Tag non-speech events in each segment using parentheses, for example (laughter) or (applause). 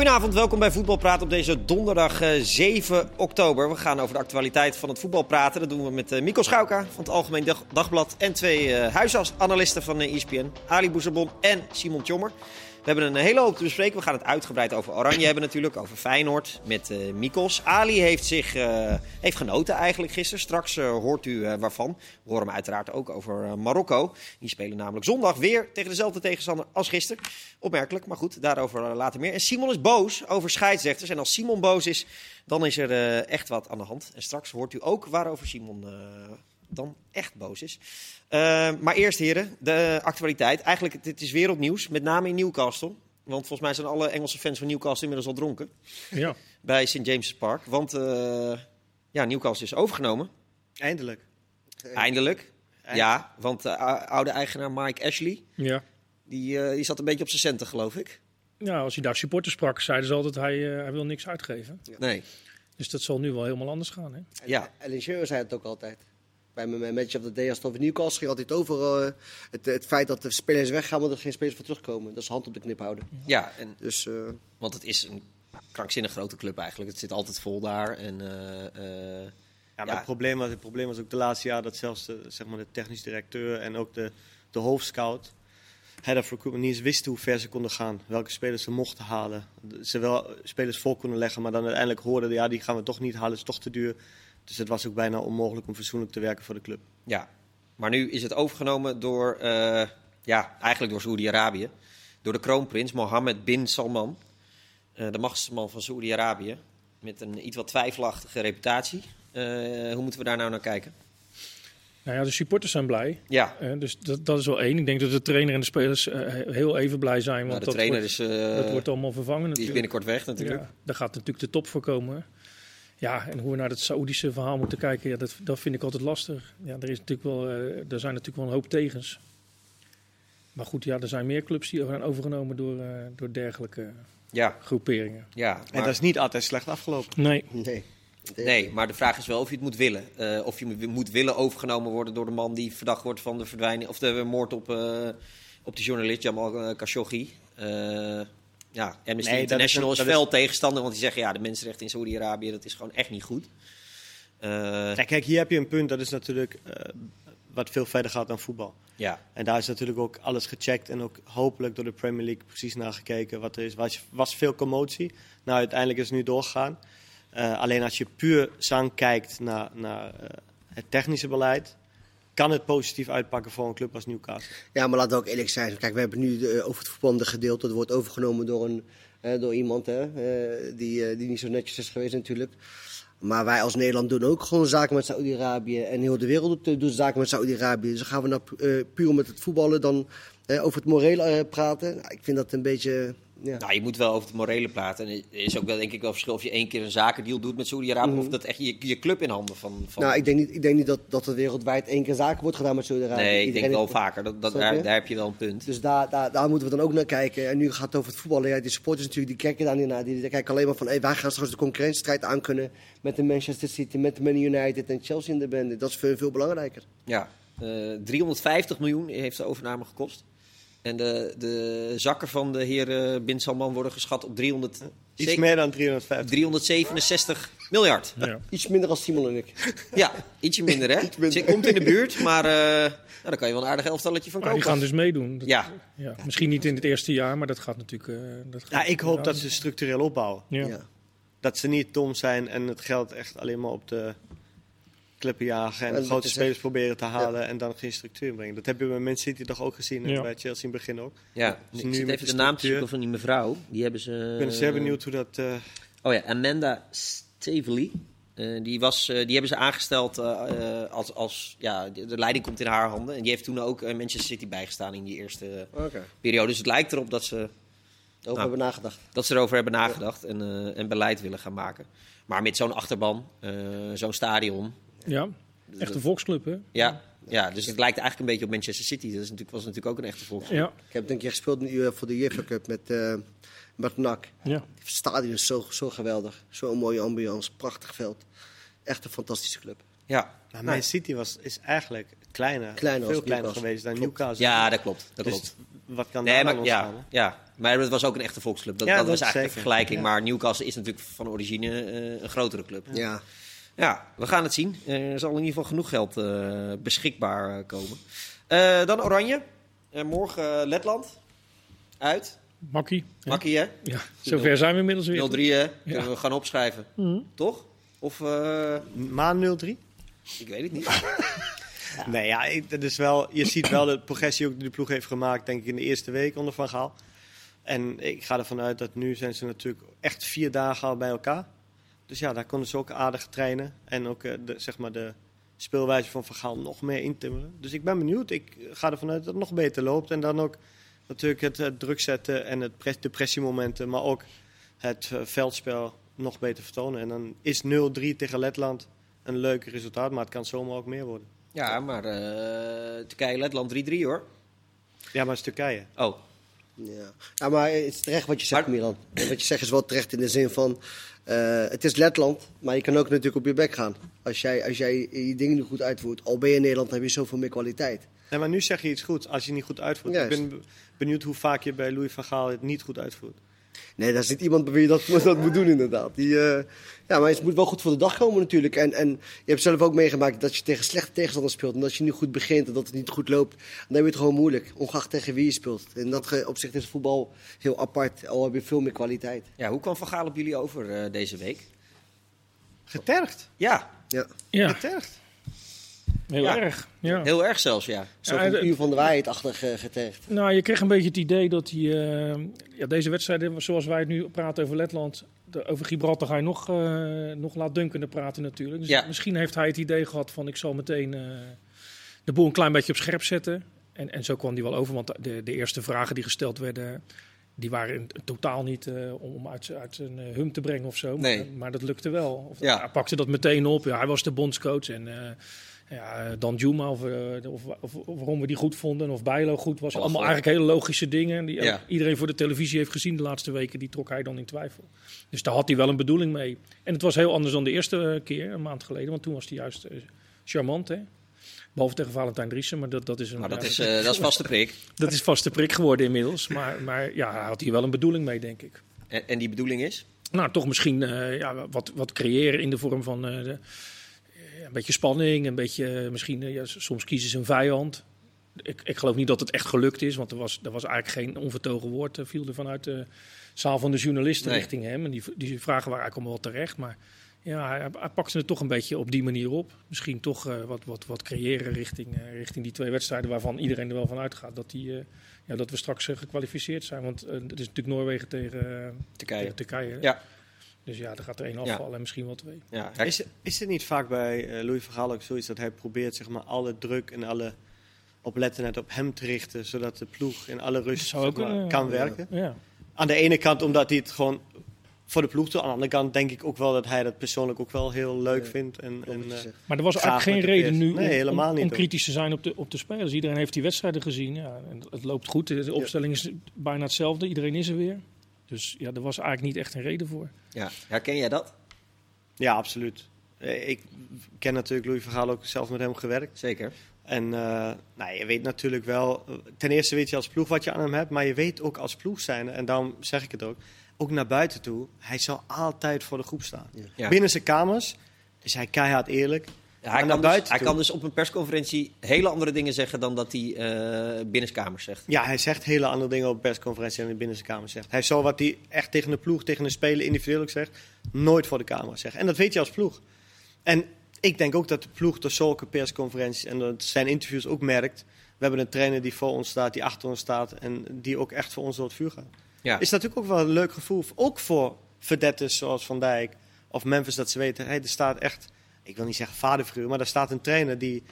Goedenavond, welkom bij Voetbalpraat op deze donderdag eh, 7 oktober. We gaan over de actualiteit van het voetbal praten. Dat doen we met eh, Mico Schauka van het Algemeen Dag- Dagblad en twee eh huisanalisten van eh, ESPN, Ali Boezebon en Simon Tjommer. We hebben een hele hoop te bespreken. We gaan het uitgebreid over Oranje hebben natuurlijk, over Feyenoord met eh Mikos. Ali heeft zich eh, heeft genoten eigenlijk gisteren. Straks eh, hoort u eh, waarvan. We horen hem uiteraard ook over Marokko. Die spelen namelijk zondag weer tegen dezelfde tegenstander als gisteren. Opmerkelijk, maar goed, daarover later meer. En Simon is boos over scheidsrechters. En als Simon boos is, dan is er echt wat aan de hand. En straks hoort u ook waarover Simon dan echt boos is. Eh, maar eerst, heren, de actualiteit. Eigenlijk, dit is wereldnieuws, met name in Newcastle. Want volgens mij zijn alle Engelse fans van Newcastle inmiddels al dronken. Ja. Bij St. James's Park. Want eh, ja, Newcastle is overgenomen. Eindelijk. Eindelijk. Ja, want de oude eigenaar Mike Ashley, Ja. die, eh, die zat een beetje op zijn centen, geloof ik. ja, als hij daar supporters sprak, zeiden ze altijd hij, eh, hij wil niks uitgeven. Nee. Dus dat zal nu wel helemaal anders gaan. Hè? Ja. Alan Shearer zei het ook altijd. Bij mijn match of the day als het over Newcastle ging altijd over eh, het, het feit dat de spelers weggaan, maar er geen spelers voor terugkomen. Dat is hand op de knip houden. Ja, en, Dus eh, want het is een krankzinnig grote club eigenlijk. Het zit altijd vol daar. En, eh, eh, Ja, maar Ja. Het, probleem was, het probleem was ook de laatste jaar dat zelfs de, zeg maar de technisch directeur en ook de, de hoofdscout, head of recruitment, niet eens wisten hoe ver ze konden gaan. Welke spelers ze mochten halen. De- Ze wel spelers voor konden leggen, maar dan uiteindelijk hoorden, ja, die gaan we toch niet halen, is toch te duur. Dus het was ook bijna onmogelijk om fatsoenlijk te werken voor de club. ja. Maar nu is het overgenomen door, eh, ja, eigenlijk door Saoedi-Arabië. Door de kroonprins Mohammed bin Salman. eh, de machtsman van Saoedi-Arabië. Met een iets wat twijfelachtige reputatie. Eh, hoe moeten we daar nou naar kijken? Nou ja, de supporters zijn blij. Ja, dus dat, dat is wel één. Ik denk dat de trainer en de spelers heel even blij zijn. Want nou, de dat, trainer wordt, is, eh, dat wordt allemaal vervangen die is natuurlijk. binnenkort weg natuurlijk. Ja, daar gaat natuurlijk de top voor komen. Ja, en hoe we naar het Saoedische verhaal moeten kijken, ja, dat, dat vind ik altijd lastig. Ja, er, is natuurlijk wel, eh, er zijn natuurlijk wel een hoop tegens. Maar goed, ja, er zijn meer clubs die zijn overgenomen door, eh, door dergelijke Ja, groeperingen. ja. En dat is niet altijd slecht afgelopen. Nee, nee. Nee, maar de vraag is wel of je het moet willen. Eh, of je moet willen overgenomen worden door de man die verdacht wordt van de verdwijning of de moord op, eh, op de journalist Jamal Khashoggi. Eh, ja, Amnesty Nee, dat is International een- is, fel tegenstander, want die zeggen ja, de mensenrechten in Saoedi-Arabië dat is gewoon echt niet goed. Ja, kijk, hier heb je een punt, dat is natuurlijk eh, wat veel verder gaat dan voetbal. ja, En daar is natuurlijk ook alles gecheckt en ook hopelijk door de Premier League precies nagekeken wat er is. Was, was veel commotie. Nou, uiteindelijk is het nu doorgegaan. Eh, alleen als je puur zang kijkt naar, naar het technische beleid, kan het positief uitpakken voor een club als Newcastle. Ja, maar laten we ook eerlijk zijn. Kijk, we hebben nu eh, over het voetballende gedeelte. Dat wordt overgenomen door, een, eh, door iemand hè, eh, die, die niet zo netjes is geweest natuurlijk. Maar wij als Nederland doen ook gewoon zaken met Saoedi-Arabië. En heel de wereld doet, zaken met Saoedi-Arabië. Dus gaan we nou puur met het voetballen dan over het morele eh, praten. Nou, ik vind dat een beetje... Ja. nou, je moet wel over het morele praten. En er is ook wel, denk ik wel verschil of je één keer een zakendeal doet met Saoedi-Arabië of dat echt je, je club in handen van. van Nou, ik denk niet, ik denk niet dat, dat er wereldwijd één keer zaken wordt gedaan met Saudi-Arabië. nee, ik Iedereen denk wel heeft- vaker. Dat, daar, daar heb je wel een punt. Dus daar, daar, daar moeten we dan ook naar kijken. En nu gaat het over het voetballen. Ja, die supporters natuurlijk, die kijken daar niet naar. Die, die kijken alleen maar van, hey, wij gaan straks de concurrentiestrijd aankunnen met de Manchester City, met de Man United en Chelsea in de bende. Dat is veel, veel belangrijker. Ja, eh 350 miljoen heeft de overname gekost. En de, de zakken van de heer eh, Bin Salman worden geschat op 300, Iets meer dan 350. 367 miljard. ja. Iets minder als Simon en ik. Ja, ietsje minder hè. (laughs) Iets minder. Dus komt in de buurt, maar eh, nou, daar kan je wel een aardig elftalletje van Maar die kopen. gaan dus meedoen. Dat- Ja, ja, misschien niet in het eerste jaar, maar dat gaat natuurlijk... eh, dat gaat Ja, ik hoop dat ze structureel opbouwen. Ja. Ja. Dat ze niet dom zijn en het geld echt alleen maar op de klippen jagen en grote spelers proberen te halen en dan geen structuur brengen. Dat heb je bij Man City toch ook gezien en Ja. bij Chelsea in het begin ook. ja. Dus ik nu even de naam te structuur- zoeken van die mevrouw. Die hebben ze... Ik ben zeer benieuwd hoe dat... eh, Oh ja, Amanda Stavely. Eh, die, was, eh, die hebben ze aangesteld als, als ja, de, de leiding komt in haar handen. En die heeft toen ook Manchester City bijgestaan in die eerste Oké. periode. Dus het lijkt erop dat ze Over Nou. hebben we nagedacht. dat ze erover hebben nagedacht en, eh, en beleid willen gaan maken. Maar met zo'n achterban, eh, zo'n stadion. Ja, echt een volksclub, hè? Ja, ja, dus het lijkt eigenlijk een beetje op Manchester City. Dat is natuurlijk, was natuurlijk ook een echte volksclub. Ja, Ik heb denk ik gespeeld in, voor de UEFA Cup met, eh met NAC. ja. Het stadion is zo, zo geweldig. Zo'n mooie ambiance, prachtig veld. Echt een fantastische club. Ja, Nou, Man City was, is eigenlijk kleiner, veel kleiner Newcastle. geweest dan Klopt. Newcastle. ja dat klopt. Dat Dus klopt. wat kan Nee, daar maar, ja, ja, maar het was ook een echte volksclub. Dat, Ja, dat dat was eigenlijk zeker. een vergelijking. Ja. Maar Newcastle is natuurlijk van origine eh, een grotere club. Ja. Ja, we gaan het zien. Er zal in ieder geval genoeg geld eh, beschikbaar eh, komen. Eh, dan Oranje. Eh, morgen Letland. Uit. Makkie. Makkie, hè? Ja, zover zijn we inmiddels weer. 0-3, hè? Kunnen we gaan opschrijven. Mhm. Toch? Of, eh, Maar 0-3? ik weet het niet. (laughs) Nee, ja, dat is wel, je ziet wel de progressie ook die de ploeg heeft gemaakt, denk ik, in de eerste week onder Van Gaal. En ik ga ervan uit dat nu zijn ze natuurlijk echt vier dagen al bij elkaar. Dus ja, daar konden ze ook aardig trainen. En ook eh, de, zeg maar de speelwijze van Van Gaal nog meer intimmeren. Dus ik ben benieuwd. Ik ga ervan uit dat het nog beter loopt. En dan ook natuurlijk het, het druk zetten en het pres- de pressiemomenten. Maar ook het eh, veldspel nog beter vertonen. En dan is 0-3 tegen Letland een leuk resultaat. Maar het kan zomaar ook meer worden. Ja, maar eh Turkije-Letland 3-3, hoor. Ja, maar het is Turkije. Oh, Ja. ja, maar het is terecht wat je zegt, Maar- Milan. En Wat je zegt is wel terecht in de zin van... eh, het is Letland, maar je kan ook natuurlijk op je bek gaan. Als jij, als jij je dingen niet goed uitvoert. Al ben je in Nederland, heb je zoveel meer kwaliteit. Nee, maar nu zeg je iets goed als je niet goed uitvoert. Juist. Ik ben be- benieuwd hoe vaak je bij Louis van Gaal het niet goed uitvoert. Nee, dat is niet iemand bij wie je dat, (laughs) dat moet doen inderdaad. Die, eh, ja, maar het moet wel goed voor de dag komen natuurlijk. En, en je hebt zelf ook meegemaakt dat je tegen slechte tegenstanders speelt. En dat je niet goed begint en dat het niet goed loopt. Dan heb je het gewoon moeilijk, ongeacht tegen wie je speelt. In dat opzicht is voetbal heel apart. Al heb je veel meer kwaliteit. ja, hoe kwam Van Gaal op jullie over eh, deze week? Getergd. Ja, Ja. Ja, Getergd. Heel Ja. erg. Ja. heel erg zelfs, ja. Zo Ja, van uur van de waarheid achter eh, getergd. Nou, je kreeg een beetje het idee dat hij... eh, ja, deze wedstrijden, zoals wij het nu praten over Letland... de- over Gibraltar ga je nog, eh nog laatdunkender praten natuurlijk. Dus misschien heeft hij het idee gehad van... ik zal meteen de boel een klein beetje op scherp zetten. En, en zo kwam hij wel over, want de, de eerste vragen die gesteld werden... die waren in- totaal niet om uit, uit zijn eh, hum te brengen of zo. Nee. Maar, maar dat lukte wel. Of, Ja. Hij pakte dat meteen op. Ja, hij was de bondscoach en... ja, Dan Juma, of, eh, of, of, of waarom we die goed vonden, of Bijlo goed was. Allemaal eigenlijk hele logische dingen. Die Ja. iedereen voor de televisie heeft gezien de laatste weken. Die trok hij dan in twijfel. Dus daar had hij wel een bedoeling mee. En het was heel anders dan de eerste eh, keer, een maand geleden. Want toen was hij juist eh, charmant, hè. Behalve tegen Valentijn Driessen, maar dat, dat is een... Maar dat ja, is, eh, dat is vaste prik. (laughs) dat is vaste prik geworden inmiddels. Maar, maar ja, hij had hier wel een bedoeling mee, denk ik. En, en die bedoeling is? Nou, toch misschien eh, ja, wat, wat creëren in de vorm van eh, de, eh, een beetje spanning, een beetje eh, misschien, eh, ja, soms kiezen ze een vijand. Ik, ik geloof niet dat het echt gelukt is, want er was, er was eigenlijk geen onvertogen woord, eh, viel er vanuit de zaal van de journalisten Nee. richting hem. En die, die vragen waren eigenlijk allemaal wel terecht, maar ja, hij, hij pakte het toch een beetje op die manier op. Misschien toch wat, wat, wat creëren richting, richting die twee wedstrijden waarvan iedereen er wel van uitgaat dat, die, ja, dat we straks gekwalificeerd zijn. Want het is natuurlijk Noorwegen tegen, Turkije. tegen Turkije. Ja. Dus ja, er gaat er één Ja. afvallen en misschien wel twee. Ja, Is, het- is het niet vaak bij eh, Louis van Gaal ook zoiets dat hij probeert zeg maar, alle druk en alle oplettenheid op hem te richten, zodat de ploeg in alle rust Zou zeg ook maar, kunnen, kan ja. werken? Ja. Aan de ene kant omdat hij het gewoon voor de ploeg doet. Aan de andere kant denk ik ook wel dat hij dat persoonlijk ook wel heel leuk Ja, vindt. En, en, eh. Maar er was eigenlijk geen reden nu Nee, om- helemaal om, niet om ook. kritisch te zijn op de, op de spelers. Iedereen heeft die wedstrijden gezien. Ja, en het loopt goed. De opstelling is bijna hetzelfde. Iedereen is er weer. Dus ja, er was eigenlijk niet echt een reden voor. ja. Herken jij dat? ja, absoluut. Eh, Ik ken natuurlijk Louis van Gaal ook zelf met hem gewerkt. Zeker. En eh, nou, je weet natuurlijk wel, ten eerste weet je als ploeg wat je aan hem hebt, maar je weet ook als ploeg zijn, en daarom zeg ik het ook, ook naar buiten toe, hij zal altijd voor de groep staan. Ja. Binnen zijn kamers is hij keihard eerlijk. Ja, hij, kan dus, hij kan dus op een persconferentie hele andere dingen zeggen dan dat hij eh binnenskamers zegt. Ja, hij zegt hele andere dingen op een persconferentie en in binnen zijn kamer zegt. Hij zal wat hij echt tegen de ploeg, tegen de speler individueel ook zegt, nooit voor de camera zeggen. En dat weet je als ploeg. En ik denk ook dat de ploeg door zulke persconferenties en zijn interviews ook merkt. We hebben een trainer die voor ons staat, die achter ons staat en die ook echt voor ons door het vuur gaat. Ja. Is natuurlijk ook wel een leuk gevoel, ook voor verdetters zoals Van Dijk of Memphis, dat ze weten, hey, er staat echt, ik wil niet zeggen vaderfiguur, maar er staat een trainer die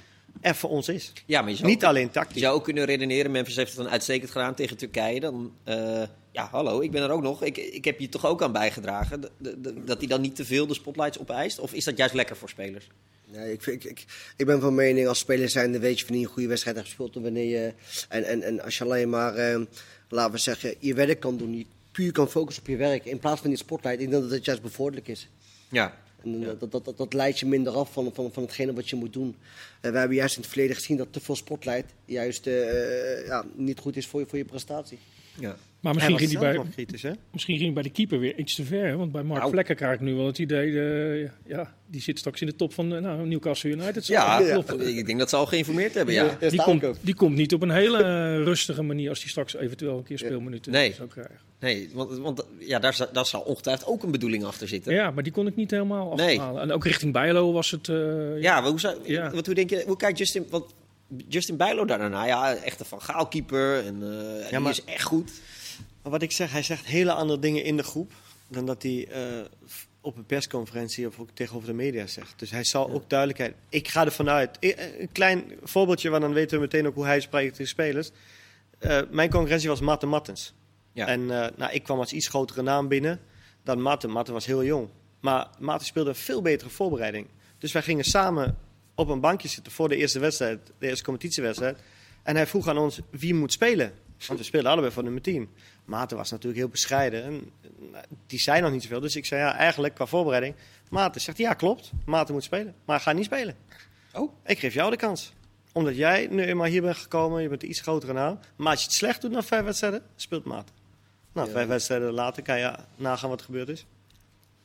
er voor ons is. ja, maar je zou, Niet alleen je tactisch. zou ook kunnen redeneren, Memphis heeft het dan uitstekend gedaan tegen Turkije. Dan, eh, ja, hallo, ik ben er ook nog. Ik, ik heb je toch ook aan bijgedragen. Dat hij dan niet te veel de spotlights opeist? Of is dat juist lekker voor spelers? Nee, ik, vind- ik, ik, ik ben van mening, als speler zijn, dan weet je wanneer je een goede wedstrijd hebt gespeeld. En, wanneer je, en, en, en als je alleen maar, eh, laten we zeggen, je werk kan doen. Je puur kan focussen op je werk. In plaats van die spotlight. Ik denk dat het juist bevorderlijk is. Ja. En Ja. dat, dat, dat, dat leidt je minder af van, van, van hetgene wat je moet doen. En we hebben juist in het verleden gezien dat te veel spotlight juist eh, ja, niet goed is voor je, voor je prestatie. Ja. Maar misschien ging, bij, nog kritisch, hè? misschien ging hij bij de keeper weer iets te ver. hè? Want bij Mark Nou. Vlekken krijg ik nu wel het idee... eh, ja, die zit straks in de top van eh, nou, Newcastle United. Ja, ik denk dat ze al geïnformeerd hebben, ja. Ja, Die komt, die komt niet op een hele eh, rustige manier als hij straks eventueel een keer speelminuten Nee. zou krijgen. Nee, want, want ja, daar, daar zal ongetwijfeld ook een bedoeling achter zitten. Ja, maar die kon ik niet helemaal Nee. afhalen. En ook richting Bijlo was het... eh, Ja, maar hoe, zou, Ja. wat, hoe denk je, hoe kijkt Justin, want Justin Bijlo daarna? Ja, echt een Van Gaal keeper en eh die maar- is echt goed. Maar wat ik zeg, hij zegt hele andere dingen in de groep dan dat hij eh, op een persconferentie of ook tegenover de media zegt. Dus hij zal ook duidelijkheid. Ik ga ervan uit. Een klein voorbeeldje, want dan weten we meteen ook hoe hij spreekt tegen spelers. Eh, mijn concurrentie was Matte Mattens. Ja. En eh, nou, ik kwam als iets grotere naam binnen dan Matte. Matte was heel jong. Maar Matte speelde een veel betere voorbereiding. Dus wij gingen samen op een bankje zitten voor de eerste wedstrijd, de eerste competitiewedstrijd. En hij vroeg aan ons wie moet spelen. Want we speelden allebei voor nummer 10. Maarten was natuurlijk heel bescheiden. En, die zei nog niet zoveel. Dus ik zei ja, eigenlijk qua voorbereiding. Maarten zegt ja, klopt. Maarten moet spelen. Maar hij gaat niet spelen. Oh. Ik geef jou de kans. Omdat jij nu eenmaal hier bent gekomen. Je bent een iets grotere naam. Maar als je het slecht doet na vijf wedstrijden, speelt Maarten. Nou, Ja. vijf wedstrijden later kan je nagaan wat er gebeurd is.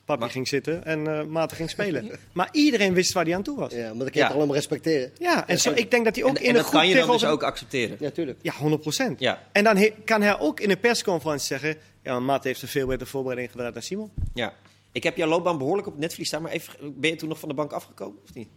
Papi Maar- ging zitten en eh Maarten ging spelen. (laughs) maar iedereen wist waar hij aan toe was. Ja, Ja, maar dat kun je Ja. toch allemaal respecteren. en zo, ik denk dat hij ook en in en de dat groep kan je dan dus tegenover- ook accepteren. Ja, tuurlijk. Ja, 100 procent. Ja, En dan he- kan hij ook in een persconferentie zeggen... Ja, maar Maat heeft een veel betere voorbereiding gedraaid dan Simon. ja. Ik heb jouw loopbaan behoorlijk op het netvlies staan, maar even, ben je toen nog van de bank afgekomen of niet?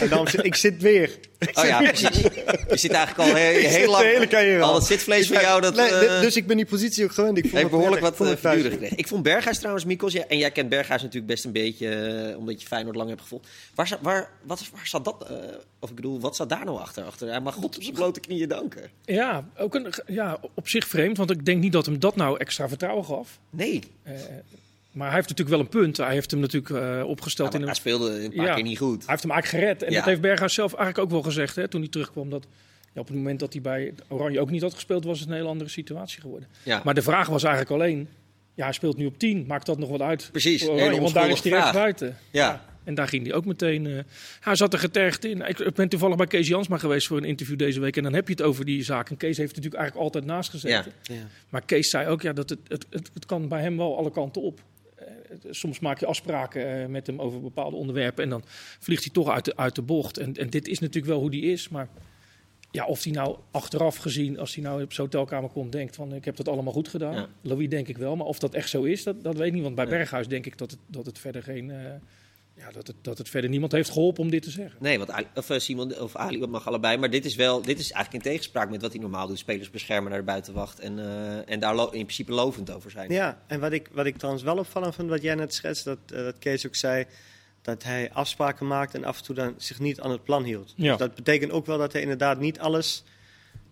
En daarom zit ik zit weer. Oh ja, precies. Je zit eigenlijk al (laughs) heel, heel lang. De hele carrière al al. het zitvlees van jou, dat Nee, eh, dus ik ben die positie ook gewend. Ik heeft me behoorlijk wat uh, verduren gekregen. Ik vond Berghuis trouwens, Mikos, ja, en jij kent Berghuis natuurlijk best een beetje, omdat je Feyenoord lang hebt gevolgd. Waar, waar, wat, waar zat dat, of ik bedoel, wat zat daar nou achter? achter? Hij mag God op zijn blote knieën danken. Ja, ook een, ja, op zich vreemd. Want ik denk niet dat hem dat nou extra vertrouwen gaf. Nee, Eh, maar hij heeft natuurlijk wel een punt. Hij heeft hem natuurlijk eh, opgesteld Ja, in maar een... hij speelde een paar Ja. keer niet goed. Hij heeft hem eigenlijk gered. En Ja. dat heeft Berghuis zelf eigenlijk ook wel gezegd hè, toen hij terugkwam. Dat ja, op het moment dat hij bij Oranje ook niet had gespeeld, was het een hele andere situatie geworden. Maar de vraag was eigenlijk alleen, ja, hij speelt nu op 10. Maakt dat nog wat uit? precies. Oranje? want daar is hij vraag. buiten. Ja. En daar ging hij ook meteen. eh, hij zat er getergd in. Ik, ik ben toevallig bij Kees Jansma geweest voor een interview deze week. En dan heb je het over die zaak. En Kees heeft natuurlijk eigenlijk altijd naast gezeten. Ja. Ja. Maar Kees zei ook ja, dat het, het, het, het kan bij hem wel alle kanten op. Soms maak je afspraken eh, met hem over bepaalde onderwerpen. En dan vliegt hij toch uit de, uit de bocht. En, en dit is natuurlijk wel hoe die is. Maar ja, of hij nou achteraf gezien, als hij nou op zijn hotelkamer komt, denkt van ik heb dat allemaal goed gedaan. Ja. Louis denk ik wel. Maar of dat echt zo is, dat, dat weet ik niet. Want bij. Berghuis denk ik dat het, dat het verder geen. eh, ja, dat het, dat het verder niemand heeft geholpen om dit te zeggen. Nee, want Ali, of, eh, Simon of Ali, dat mag allebei. Maar dit is wel, dit is eigenlijk in tegenspraak met wat hij normaal doet. Spelers beschermen naar de buitenwacht en, eh, en daar in principe lovend over zijn. Ja, en wat ik, wat ik trouwens wel opvallend vond, wat jij net schetst, dat, eh, dat Kees ook zei, dat hij afspraken maakte en af en toe dan zich niet aan het plan hield. Ja. Dus dat betekent ook wel dat hij inderdaad niet alles,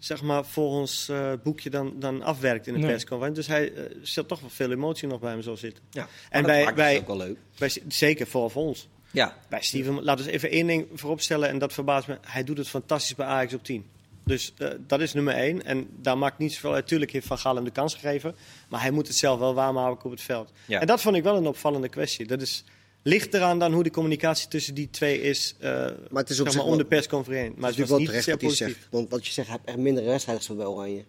zeg maar, volgens eh boekje dan, dan afwerkt in de Nee. persconferentie. Dus hij eh zit toch wel veel emotie nog bij hem zo zitten. Ja. En bij- dat bij- ook wel leuk. Bij, zeker voor, voor ons. Ja, Bij Steven, laten we eens even één ding vooropstellen en dat verbaast me. Hij doet het fantastisch bij Ajax op 10. Dus eh, dat is nummer één. En daar maakt niet zoveel uit. Tuurlijk heeft Van Gaal hem de kans gegeven. Maar hij moet het zelf wel waarmaken op het veld. Ja. En dat vond ik wel een opvallende kwestie. Dat is ligt eraan dan hoe de communicatie tussen die twee is. eh Maar het is op zeg maar om de persconferentie. Maar het is wel niet terecht wat hij positief. zegt. Want wat je zegt, hij heeft echt minder wedstrijden gespeeld bij Oranje.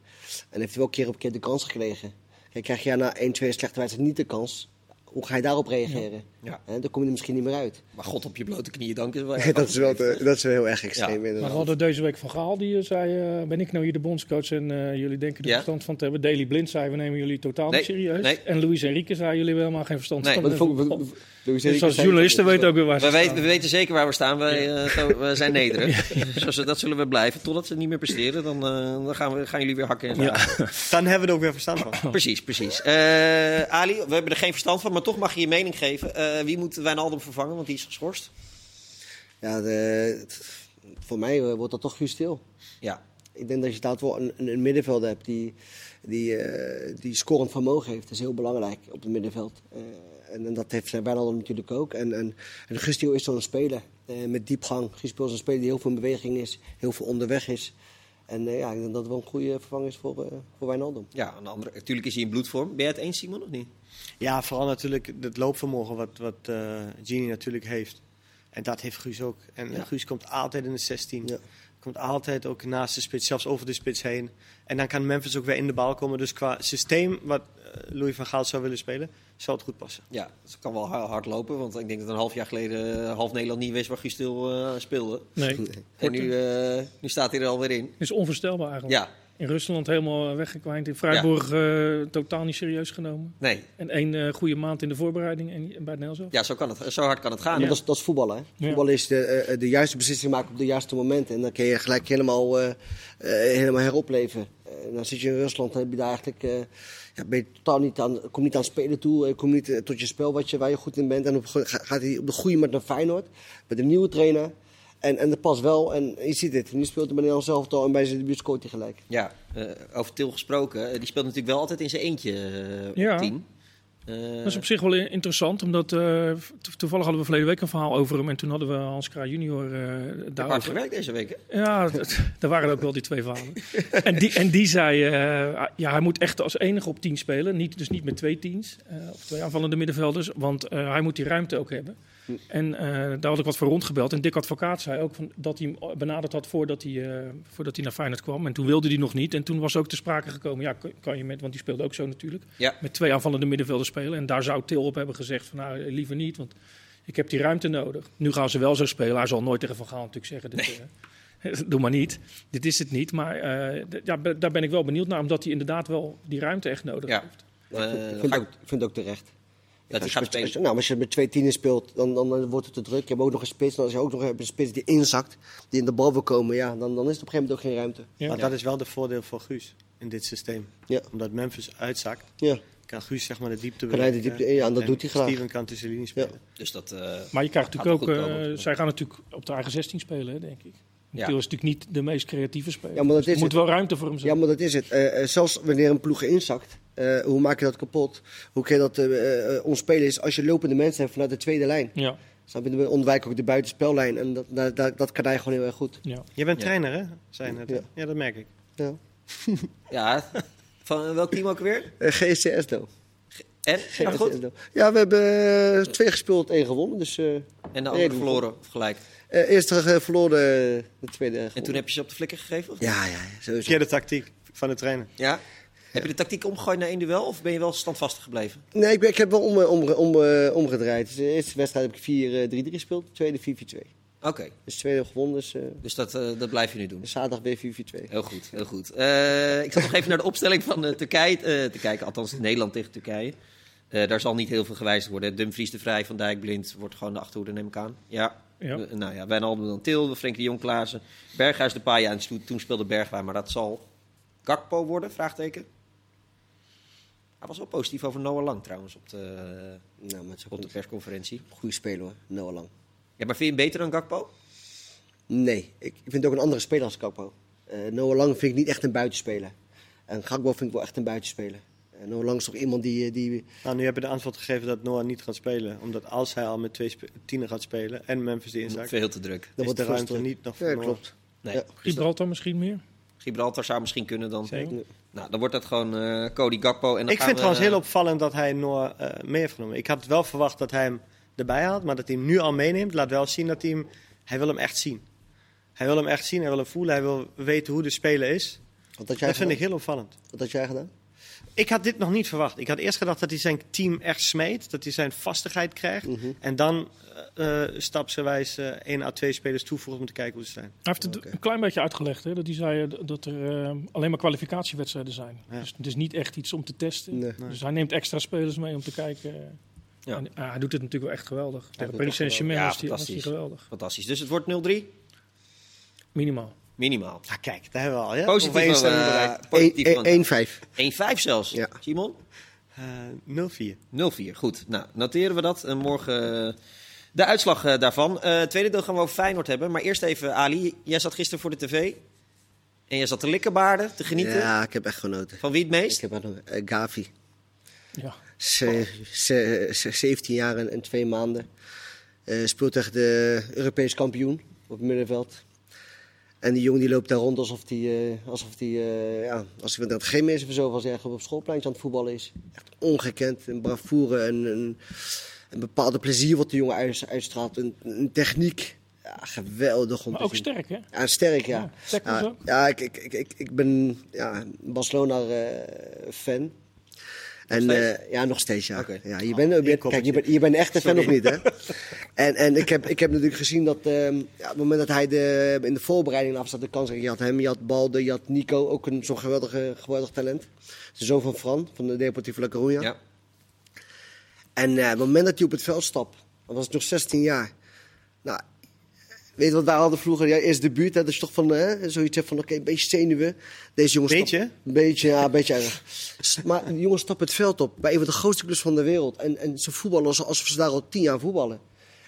En heeft hij wel keer op keer de kans gekregen. Kijk, krijg je na 1, 2 slechte wedstrijden niet de kans. Hoe ga je daarop reageren? Ja. Hè, dan kom je er misschien niet meer uit. maar God op je blote knieën danken is wel (laughs) dat, is wel te- dat is wel heel erg extreem. Ja. Maar we hadden deze week van Gaal, die eh, zei, eh, ben ik nou hier de bondscoach en eh, jullie denken er Ja. verstand van te hebben. Daily Blind zei, we nemen jullie totaal Nee, niet serieus. nee. En Luis Enrique zei, jullie hebben helemaal geen verstand Nee. van Dus als journalisten weten ook weer waar ze We weten, staan. we weten zeker waar we staan. Wij, eh, we zijn (laughs) nederig. Dus dat zullen we blijven. Totdat ze niet meer presteren, dan, eh, dan gaan, we, gaan jullie weer hakken en. Dan hebben we er ook weer verstand van. Precies, precies. Eh, Ali, we hebben er geen verstand van, maar toch mag je je mening geven. Eh, wie moet Wijnaldum vervangen, want die is geschorst? Ja, de, voor mij wordt dat toch Guus Stil. Ja, Ik denk dat je inderdaad wel een, een, middenvelder hebt die, die, eh, die scorend vermogen heeft. Dat is heel belangrijk op het middenveld. En, en dat heeft zijn Wijnaldum natuurlijk ook. En, en, en Guus Stil is zo'n speler eh, met diepgang. Guus Stil is een speler die heel veel in beweging is, heel veel onderweg is. En eh, ja, ik denk dat het wel een goede vervanging is voor, eh, voor Wijnaldum. Ja, aan de andere, natuurlijk is hij in bloedvorm. Ben jij het eens, Simon, of niet? Ja, vooral natuurlijk het loopvermogen wat, wat eh Gini natuurlijk heeft. En dat heeft Guus ook. En Ja. Guus komt altijd in de 16. Ja. Komt altijd ook naast de spits, zelfs over de spits heen. En dan kan Memphis ook weer in de bal komen. Dus qua systeem wat eh, Louis van Gaal zou willen spelen, zou het goed passen. Ja, het kan wel ha- hard lopen. Want ik denk dat een half jaar geleden eh, half Nederland niet wist waar Guus Stil eh, speelde. Nee, (laughs) En nu, eh, nu staat hij er alweer in. is onvoorstelbaar eigenlijk. Ja, In Rusland helemaal weggekwijnd. In Freiburg eh, totaal niet serieus genomen. nee. En één eh, goede maand in de voorbereiding en, en bij het ook. Ja, zo, kan het, zo hard kan het gaan. Dat, is, dat is voetballen. Hè? Ja. Voetbal is de, eh, de juiste beslissing maken op de juiste momenten. En dan kun je gelijk helemaal, eh, eh, helemaal heropleven. En dan zit je in Rusland, dan heb je daar eigenlijk, eh, ja, ben je totaal niet aan, kom niet aan spelen toe. eh, Kom niet eh, tot je spel wat je, waar je goed in bent. En op, ga- gaat hij op de goede met naar Feyenoord. Met een nieuwe trainer. En, en dat past wel. En je ziet het. Nu speelt hij bij Nederland zelf al en bij zijn debuut scoort hij gelijk. Ja, eh, over Til gesproken. eh, die speelt natuurlijk wel altijd in zijn eentje eh, Ja. op tien. Eh, Dat is op zich wel interessant, omdat eh, to- toevallig hadden we verleden week een verhaal over hem. En toen hadden we Hans Kraaij junior eh heb hard gewerkt deze week, hè? Ja, daar waren ook wel die twee verhalen. (laughs) en, die, en die zei, eh, ja, hij moet echt als enige op 10 spelen. Niet, dus niet met twee teams eh, of twee aanvallende middenvelders. Want eh, hij moet die ruimte ook hebben. En eh, daar had ik wat voor rondgebeld. En Dick Advocaat zei ook van, dat hij hem benaderd had voordat hij, eh, voordat hij naar Feyenoord kwam. En toen wilde hij nog niet. En toen was ook te sprake gekomen, ja, kan- je met, want die speelde ook zo natuurlijk. Ja. Met twee aanvallende middenvelders spelen. En daar zou Til op hebben gezegd van, nou, liever niet. Want ik heb die ruimte nodig. Nu gaan ze wel zo spelen. Hij zal nooit tegen Van Gaal natuurlijk zeggen. Dit, eh, (laughs) Doe maar niet. Dit is het niet. Maar eh, ja, daar ben ik wel benieuwd naar. Omdat hij inderdaad wel die ruimte echt nodig Ja. heeft. Ik, vind ga ook, ik vind het ook terecht. Dat hij Als je gaat met- spelen. als je- nou, als je met twee tienen speelt, dan, dan, dan wordt het te druk. Je hebt ook nog een spits. En als je ook nog hebt een spits die inzakt, die in de bal wil komen, ja, dan, dan is het op een gegeven moment ook geen ruimte. Ja. Maar dat is wel de voordeel voor Guus in dit systeem. Ja. Omdat Memphis uitzakt, Ja. kan Guus zeg maar de diepte Kan hij de diepte in, ja, en dat doet hij graag. Steven kan tussen Ja. spelen. Dus dat, eh, Maar je krijgt natuurlijk ook... eh, komen. zij gaan natuurlijk op de eigen 16 spelen, denk ik. Ja. Til is natuurlijk niet de meest creatieve speler. Ja, maar dat Dus er is moet het. wel ruimte voor hem zijn. Ja, maar dat is het. Eh, zelfs wanneer een ploeg inzakt, eh, hoe maak je dat kapot? Hoe kun je dat eh eh, ontspelen? Is als je lopende mensen hebt vanuit de tweede lijn. Ja, Snap je? Dan ontwijk ook de buitenspellijn. En dat, dat, dat, dat kan hij gewoon heel erg goed. ja. Je bent Ja. trainer, hè? Zei je net. hè? Ja. Ja. dat merk ik. Ja. (laughs) ja, van welk team ook weer? Eh, GSCS dan. En? Ja, goed. Ja, we hebben twee gespeeld, één gewonnen. Dus eh En de andere verloren of gelijk. eh, eerst eh, verloren, de tweede En toen heb je ze op de flikker gegeven? Of? Ja, ja, ja, sowieso. Verkeerde tactiek van de trainer. Ja? Heb je de tactiek omgegooid naar één duel of ben je wel standvastig gebleven? Nee, ik, ben, ik heb wel om, om, om, eh, omgedraaid. Dus de eerste wedstrijd heb ik 4-3-3 gespeeld, de tweede 4-4-2. Oké, Dus de tweede gewonnen, dus eh, dus dat, eh, dat blijf je nu doen. zaterdag weer 4-4-2. Heel goed, heel goed. Eh, ik zat nog even naar de opstelling van eh, Turkije eh, te kijken. Althans, Nederland tegen Turkije. Eh, daar zal niet heel veel gewijzigd worden. Dumfries de Vrij, Van Dijk, Blind wordt gewoon de achterhoede, neem ik aan. Ja. Ja. Eh, nou ja, Wijnaldum dan Til, Frenkie de Jong, Klaassen. Berghuis de Paaien en toen- toen speelde Bergwijn. Maar dat zal Gakpo worden, vraagteken. Hij was wel positief over Noah Lang trouwens op de, Nou, maar op de persconferentie. goede speler hoor, Noah Lang. Ja, maar vind je hem beter dan Gakpo? Nee, ik vind het ook een andere speler als Gakpo. Eh Noah Lang vind ik niet echt een buitenspeler. En Gakpo vind ik wel echt een buitenspeler. En Noah Lang is toch iemand die... eh, die Nou, nu heb je de antwoord gegeven dat Noah niet gaat spelen. Omdat als hij al met twee tienen gaat spelen en Memphis die inzakt, Veel te druk. dan wordt de ruimte niet nog voor Ja, klopt. Nee. Ja. Gibraltar misschien meer. Gibraltar zou misschien kunnen dan. Zeker. Nou, dan wordt dat gewoon eh, Cody Gakpo. En dan Ik gaan vind we, trouwens heel opvallend dat hij Noah eh, mee heeft genomen. Ik had wel verwacht dat hij hem erbij haalt, maar dat hij hem nu al meeneemt, laat wel zien dat hij hem... Hij wil hem echt zien. Hij wil hem echt zien, hij wil hem voelen, hij wil weten hoe de speler is. Wat had jij Dat vind ik heel opvallend. Wat had jij gedaan? Ik had dit nog niet verwacht. Ik had eerst gedacht dat hij zijn team echt smeet, dat hij zijn vastigheid krijgt. Mhm. En dan eh eh, stapsgewijs eh één à twee spelers toevoegt om te kijken hoe ze zijn. Hij heeft het een klein beetje uitgelegd. Hè, dat hij zei dat er eh, alleen maar kwalificatiewedstrijden zijn. Ja. Dus het is niet echt iets om te testen. Nee. Nee. Dus hij neemt extra spelers mee om te kijken. Ja. En, ah, hij doet het natuurlijk wel echt geweldig. Tegen Paris Saint-Germain Ja, hij fantastisch. geweldig. Fantastisch. Dus het wordt 0-3. Minimaal. Minimaal. Ah, kijk, daar hebben we al. Ja? Positief, eh, één- 1-5. 1-5 zelfs. Ja. Simon? Eh, 0-4. 0-4. Goed. Nou, noteren we dat. En morgen eh, de uitslag eh, daarvan. Eh tweede deel gaan we over Feyenoord hebben. Maar eerst even, Ali. Jij zat gisteren voor de tv. En jij zat te likkenbaarden, te genieten. Ja, ik heb echt genoten. Van wie het meest? Ik heb eh, Gavi. Ja. Ze, ze, ze- 17 jaar en, en twee maanden. Eh, speelt tegen de Europees kampioen op het middenveld. En die jongen die loopt daar rond alsof die, eh, alsof die uh, ja, als ik dat geen mensen zo zeggen, op het schoolpleintje aan het voetballen is. Echt ongekend. Een bravoure en een, een bepaalde plezier wat de jongen uitstraalt. Een, een techniek. Ja, geweldig om maar te ook zien. sterk, hè? Ja, sterk, ja. Ja, ja, ja, ik, ik, ik, ik, ik ben ja, Barcelona-fan. En eh, ja, nog steeds, ja. Ja je bent, je kijk, je bent, je bent echt een fan of niet, hè? (laughs) en en ik, heb, ik heb natuurlijk gezien dat ehm, ja, op het moment dat hij de, in de voorbereiding af zat, de kans je had hem, je had Balde, je had Nico, ook een zo'n geweldige, geweldig talent. De zoon van Fran, van de Deportivo La Coruña. Ja. En eh, op het moment dat hij op het veld stapt, dan was het nog 16 jaar. Weet je wat wij hadden vroeger? Ja, eerst debuut, hè, dat is toch van, hè, zoiets van, oké, een beetje zenuwen. Deze jongen stapt- Beetje? Een beetje, ja, een beetje erg. Maar die jongens stappen het veld op bij een van de grootste clubs van de wereld. En, en ze voetballen alsof ze daar al tien jaar voetballen.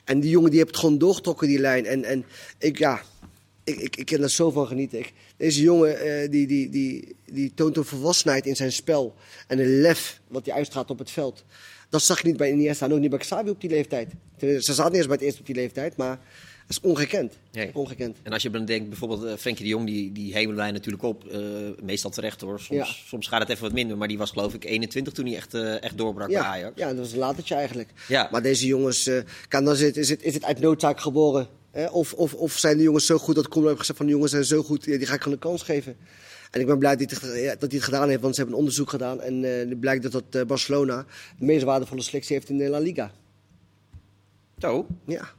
En die jongen die heeft het gewoon doorgetrokken, die lijn. En, en ik, ja, ik, ik, ik kan er zo van genieten. Ik, deze jongen, eh, die, die, die, die toont een volwassenheid in zijn spel. En een lef wat hij uitstraalt op het veld. Dat zag je niet bij Iniesta en ook niet bij Xavi op die leeftijd. Ze zaten niet eens bij het eerst op die leeftijd, maar is ongekend. Nee. Ongekend. En als je dan denkt, bijvoorbeeld eh, Frenkie de Jong, die, die hemelen wij natuurlijk op. eh, meestal terecht hoor. Soms, Ja. soms gaat het even wat minder. Maar die was geloof ik 21 toen hij echt, eh, echt doorbrak bij Ja, Ajax. ja, dat was een latertje eigenlijk. Ja. Maar deze jongens, kan, dan is, het, is, het, is het uit noodzaak geboren? Hè? Of, of, of zijn de jongens zo goed dat Koeman heeft gezegd van de jongens zijn zo goed, die ga ik gewoon een kans geven. En ik ben blij dat hij het, dat hij het gedaan heeft, want ze hebben een onderzoek gedaan. En het blijkt dat, dat Barcelona de meest waardevolle selectie heeft in de La Liga. Zo, Ja.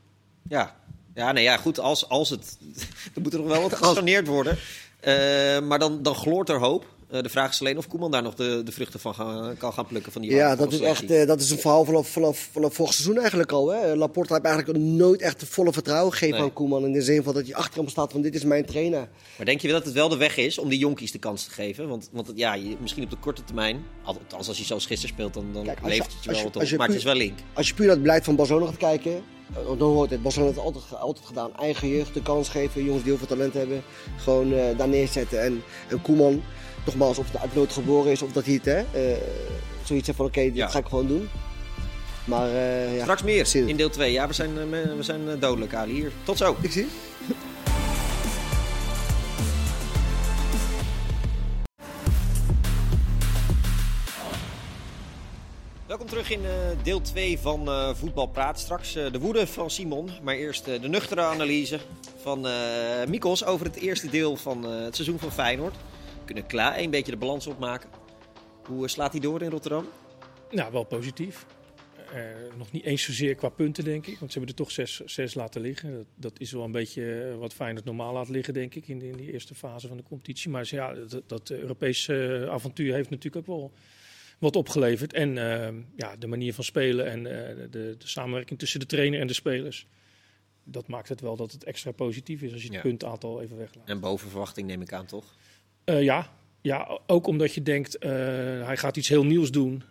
ja. Ja, nee, ja, goed. Als, als het... (laughs) er moet er nog wel wat (laughs) gesaneerd worden. Eh, maar dan, dan gloort er hoop. Eh, de vraag is alleen of Koeman daar nog de, de vruchten van gaan, kan gaan plukken van die Ja, dat is echt eh, dat is een verhaal vanaf, vanaf, vanaf vorig seizoen eigenlijk al. Hè. Laporte heeft eigenlijk nooit echt de volle vertrouwen gegeven Nee. aan Koeman. In de zin van dat hij achter hem staat van dit is mijn trainer. Maar denk je dat het wel de weg is om die jonkies de kans te geven? Want, want ja, je, misschien op de korte termijn, althans als je zoals gisteren speelt, dan, dan Kijk, je- levert het je wel je- wat op. je Maar het is wel link. Als je puur naar het beleid van Barcelona gaat kijken, dan hoort het. Barcelona heeft het altijd, altijd gedaan. Eigen jeugd de kans geven, jongens die heel veel talent hebben. Gewoon eh, daar neerzetten. En, en Koeman, nogmaals, of het uit nood geboren is of dat hij het, hè, eh, zoiets heeft van oké, dit Ja. ga ik gewoon doen. Maar eh, ja. Straks meer in deel 2. Ja, we zijn, eh, we zijn eh, dodelijk, Ali. Hier. Tot zo. Ik zie. Terug in eh, deel 2 van eh Voetbal Praat. Straks eh, de woede van Simon, maar eerst de nuchtere analyse van Mikos over het eerste deel van het seizoen van Feyenoord. We kunnen klaar een beetje de balans opmaken. Hoe slaat hij door in Rotterdam? Nou, wel positief. Nog niet eens zozeer qua punten, denk ik. Want ze hebben er toch zes, zes laten liggen. Dat, is wel een beetje wat Feyenoord normaal laat liggen, denk ik, in, in die eerste fase van de competitie. Maar ja, dat, dat Europese avontuur heeft natuurlijk ook wel wat opgeleverd. En eh, ja, de manier van spelen en eh, de, de samenwerking tussen de trainer en de spelers. Dat maakt het wel dat het extra positief is als je het Ja. puntaantal even weglaat. En boven verwachting neem ik aan, toch? Eh, ja. ja, ook omdat je denkt, eh, hij gaat iets heel nieuws doen.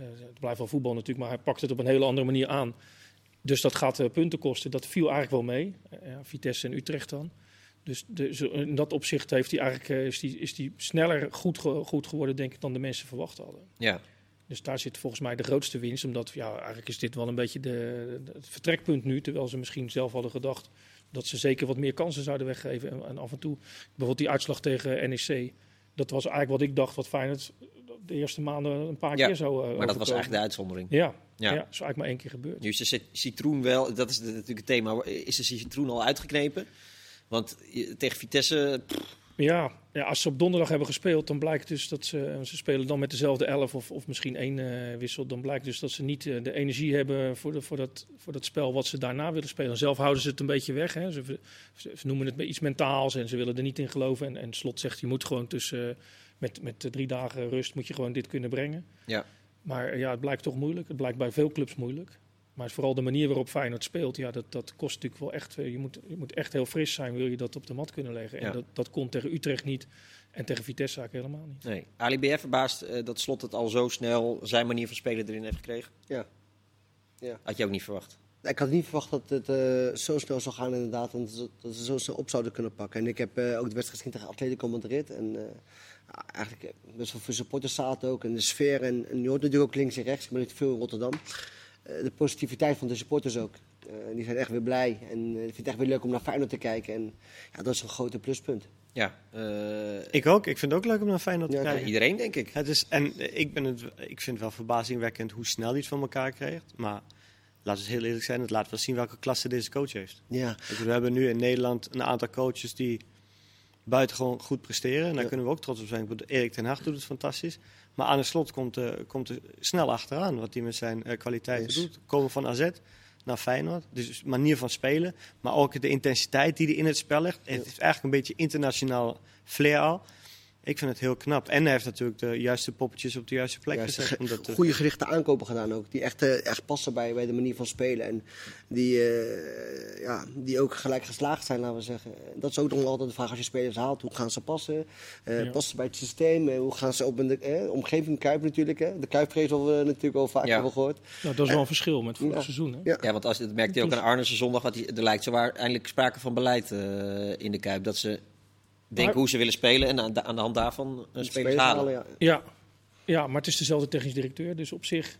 Het blijft wel voetbal natuurlijk, maar hij pakt het op een hele andere manier aan. Dus dat gaat punten kosten. Dat viel eigenlijk wel mee. Ja, Vitesse en Utrecht dan. Dus de, zo- in dat opzicht heeft hij eigenlijk, eh, is, die, is die sneller goed, ge- goed geworden, denk ik, dan de mensen verwacht hadden. Ja. Dus daar zit volgens mij de grootste winst. Omdat ja, eigenlijk is dit wel een beetje de, de- het vertrekpunt nu. Terwijl ze misschien zelf hadden gedacht dat ze zeker wat meer kansen zouden weggeven. En, en af en toe, bijvoorbeeld die uitslag tegen NEC. Dat was eigenlijk wat ik dacht wat Feyenoord de eerste maanden een paar Ja, keer zou eh, Maar dat was eigenlijk de uitzondering. Ja, Ja. ja. dat is eigenlijk maar één keer gebeurd. Nu is de cit- citroen wel, dat is de- natuurlijk het thema, is de citroen al uitgeknepen? Want tegen Vitesse, pff, Ja, ja, als ze op donderdag hebben gespeeld, dan blijkt dus dat ze, ze spelen dan met dezelfde elf of, of misschien één eh, wissel. Dan blijkt dus dat ze niet eh, de energie hebben voor, de, voor, dat, voor dat spel wat ze daarna willen spelen. Zelf houden ze het een beetje weg. Hè. Ze, ze, ze noemen het iets mentaals en ze willen er niet in geloven. En, en Slot zegt, je moet gewoon tussen, eh, met, met drie dagen rust moet je gewoon dit kunnen brengen. ja. Maar ja, het blijkt toch moeilijk. Het blijkt bij veel clubs moeilijk. Maar vooral de manier waarop Feyenoord speelt, ja, dat, dat kost natuurlijk wel echt. eh, Je moet, je moet echt heel fris zijn, wil je dat op de mat kunnen leggen. Ja. En dat, dat kon tegen Utrecht niet en tegen Vitesse eigenlijk helemaal niet. Nee. Ali, ben jij verbaasd eh, dat Slot het al zo snel zijn manier van spelen erin heeft gekregen? Ja. Ja. Had je ook niet verwacht? Ik had niet verwacht dat het eh, zo snel zou gaan inderdaad. En dat ze zo snel op zouden kunnen pakken. En ik heb eh, ook de wedstrijd gezien tegen Atletico Madrid. En eh, ja, eigenlijk best wel veel supporters zaten ook. En de sfeer. En, en je hoort natuurlijk ook links en rechts. Ik ben niet veel in Rotterdam. Eh, de positiviteit van de supporters ook. Eh, die zijn echt weer blij. En eh, ik vind het echt weer leuk om naar Feyenoord te kijken. En ja, dat is een grote pluspunt. Ja, eh, Ik ook. Ik vind het ook leuk om naar Feyenoord te Ja, kijken. iedereen denk ik. Het is, en eh, ik, ben het, ik vind het wel verbazingwekkend hoe snel hij het van elkaar krijgt. Maar laten we heel eerlijk zijn, het laat wel zien welke klasse deze coach heeft. Ja, bedoel, We hebben nu in Nederland een aantal coaches die buitengewoon goed presteren. En daar Ja. kunnen we ook trots op zijn. Erik ten Hag doet het fantastisch. Maar aan de slot komt, eh, komt er snel achteraan wat hij met zijn eh, kwaliteiten Yes. doet. Komen van AZ naar Feyenoord. Dus manier van spelen. Maar ook de intensiteit die hij in het spel legt. Het is eigenlijk een beetje internationaal flair al. Ik vind het heel knap. En hij heeft natuurlijk de juiste poppetjes op de juiste plek juist gezet. om dat te- goede gerichte aankopen gedaan ook. Die echt, eh, echt passen bij, bij de manier van spelen. En die, eh, ja, die ook gelijk geslaagd zijn, laten we zeggen. Dat is ook nog altijd de vraag als je spelers haalt. Hoe gaan ze passen? Eh, Ja. Passen bij het systeem? Hoe gaan ze op in de eh, omgeving Kuip natuurlijk? Hè? De Kuipvrees al we natuurlijk al vaak Ja. hebben gehoord. Nou, dat is wel een verschil met vorig Ja. seizoen. Hè? Ja. Ja, want als, dat merkte je ook aan Arnessen zondag. Wat die, er lijkt zo waar eindelijk sprake van beleid eh, in de Kuip. Dat ze denken Maar- hoe ze willen spelen en aan, de- aan de hand daarvan eh, spelers, halen. ja. Ja. ja, maar het is dezelfde technisch directeur, dus op zich.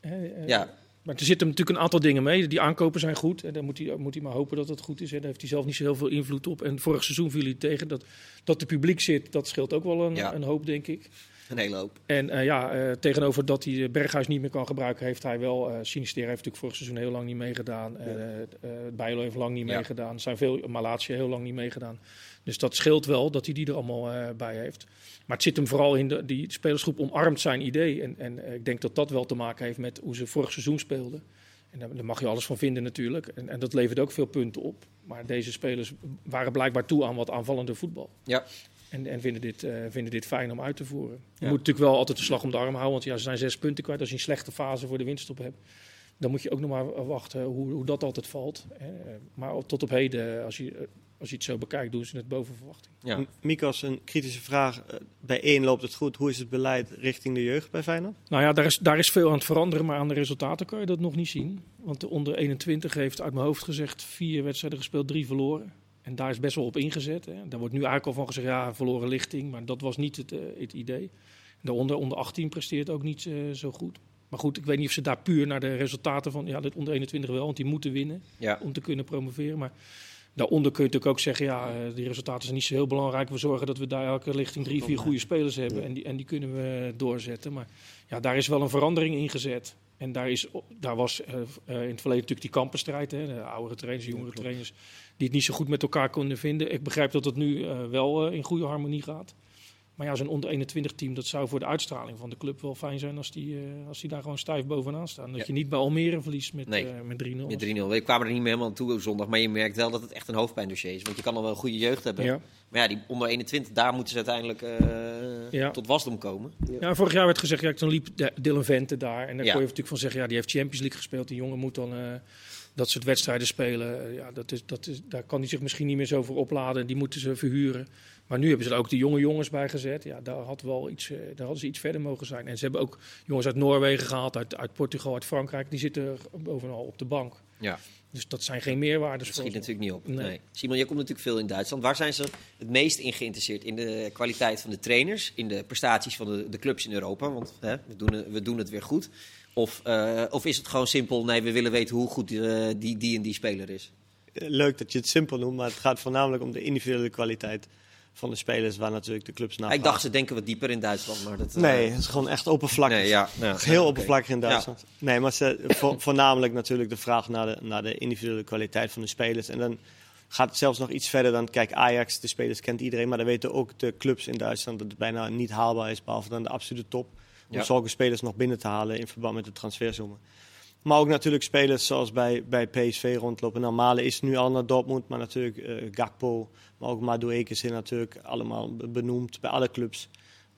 Hè, eh, Ja, Maar er zitten natuurlijk een aantal dingen mee. Die aankopen zijn goed. En dan moet hij, moet hij maar hopen dat het goed is. Hè. Daar heeft hij zelf niet zo heel veel invloed op. En vorig seizoen viel hij tegen. Dat, dat er publiek zit, dat scheelt ook wel een, Ja. een hoop, denk ik. een hele hoop. En eh, ja, eh, tegenover dat hij Berghuis niet meer kan gebruiken, heeft hij wel. eh Sinister heeft natuurlijk vorig seizoen heel lang niet meegedaan. eh eh, Bijlo heeft lang niet Ja. meegedaan. Er zijn veel Malatia heel lang niet meegedaan. Dus dat scheelt wel dat hij die er allemaal eh, bij heeft. Maar het zit hem vooral in de, die spelersgroep omarmt zijn idee. En, en eh, ik denk dat dat wel te maken heeft met hoe ze vorig seizoen speelden. En daar, mag je alles van vinden natuurlijk. En, en dat levert ook veel punten op. Maar deze spelers waren blijkbaar toe aan wat aanvallender voetbal. Ja. En, en vinden, dit, eh, vinden dit fijn om uit te voeren. Je moet natuurlijk wel altijd de slag om de arm houden. Want ja, ze zijn zes punten kwijt. Als je een slechte fase voor de winststop hebt, dan moet je ook nog maar wachten hoe, hoe dat altijd valt. Maar tot op heden, als je, als je het zo bekijkt, doen ze het boven verwachting. Ja. M- Mikos, een kritische vraag. Eh, Bij één loopt het goed. Hoe is het beleid richting de jeugd bij Feyenoord? Nou ja, daar is, daar is veel aan het veranderen, maar aan de resultaten kan je dat nog niet zien. Want de onder 21 heeft uit mijn hoofd gezegd vier wedstrijden gespeeld, drie verloren. En daar is best wel op ingezet. Hè. Daar wordt nu eigenlijk al van gezegd, ja, verloren lichting. Maar dat was niet het, eh, het idee. De onder, onder 18 presteert ook niet eh, zo goed. Maar goed, ik weet niet of ze daar puur naar de resultaten van... Ja, dit onder 21 wel, want die moeten winnen Ja. om te kunnen promoveren. Maar daaronder kun je natuurlijk ook zeggen, ja, eh, die resultaten zijn niet zo heel belangrijk. We zorgen dat we daar elke lichting drie, vier goede spelers hebben. En die, en die kunnen we doorzetten. Maar ja, daar is wel een verandering in gezet. En daar, is, daar was eh, eh, in het verleden natuurlijk die kampenstrijd. Hè, de oudere trainers, jongere trainers, die het niet zo goed met elkaar konden vinden. Ik begrijp dat het nu wel in goede harmonie gaat. Maar ja, zo'n onder 21 team, dat zou voor de uitstraling van de club wel fijn zijn als die, eh, als die daar gewoon stijf bovenaan staan. Dat Ja. je niet bij Almere verliest met, Nee. eh, met 3-0. Met 3-0. We kwamen er niet meer helemaal aan toe zondag. Maar je merkt wel dat het echt een hoofdpijndossier is. Want je kan al wel een goede jeugd hebben. Ja. Maar ja, die onder 21, daar moeten ze uiteindelijk eh, Ja. tot wasdom komen. Ja, vorig jaar werd gezegd, ja, toen liep Dylan Vente daar. En daar Ja. kon je natuurlijk van zeggen, ja, die heeft Champions League gespeeld. Die jongen moet dan eh, dat soort wedstrijden spelen. Ja, dat is, dat is, daar kan hij zich misschien niet meer zo voor opladen. Die moeten ze verhuren. Maar nu hebben ze er ook de jonge jongens bij gezet. Ja, daar, had wel iets, eh, daar hadden ze iets verder mogen zijn. En ze hebben ook jongens uit Noorwegen gehaald, uit, uit Portugal, uit Frankrijk. Die zitten bovenal op de bank. Ja. Dus dat zijn geen meerwaardes Dat voor schiet natuurlijk niet op. Nee. Nee. Simon, jij komt natuurlijk veel in Duitsland. Waar zijn ze het meest in geïnteresseerd? In de kwaliteit van de trainers? In de prestaties van de, de clubs in Europa? Want hè, we, doen, het- we doen het weer goed. Of, eh, of is het gewoon simpel, nee, we willen weten hoe goed eh, die, die en die speler is? Leuk dat je het simpel noemt, maar het gaat voornamelijk om de individuele kwaliteit van de spelers, waar natuurlijk de clubs naar ik dacht, ze denken wat dieper in Duitsland. Maar dat, eh, Nee, het is gewoon echt oppervlakkig. nee, ja, ja, Heel oppervlakkig in Duitsland. Nee, maar ze, vo- voornamelijk natuurlijk de vraag naar de, naar de individuele kwaliteit van de spelers. En dan gaat het zelfs nog iets verder dan, kijk, Ajax, de spelers kent iedereen, maar dan weten ook de clubs in Duitsland dat het bijna niet haalbaar is, behalve dan de absolute top, om zulke spelers nog binnen te halen in verband met de transfersommen. Maar ook natuurlijk spelers zoals bij, bij PSV rondlopen. Malen is nu al naar Dortmund, maar natuurlijk eh, Gakpo, maar ook Madueke zijn natuurlijk allemaal be- benoemd bij alle clubs.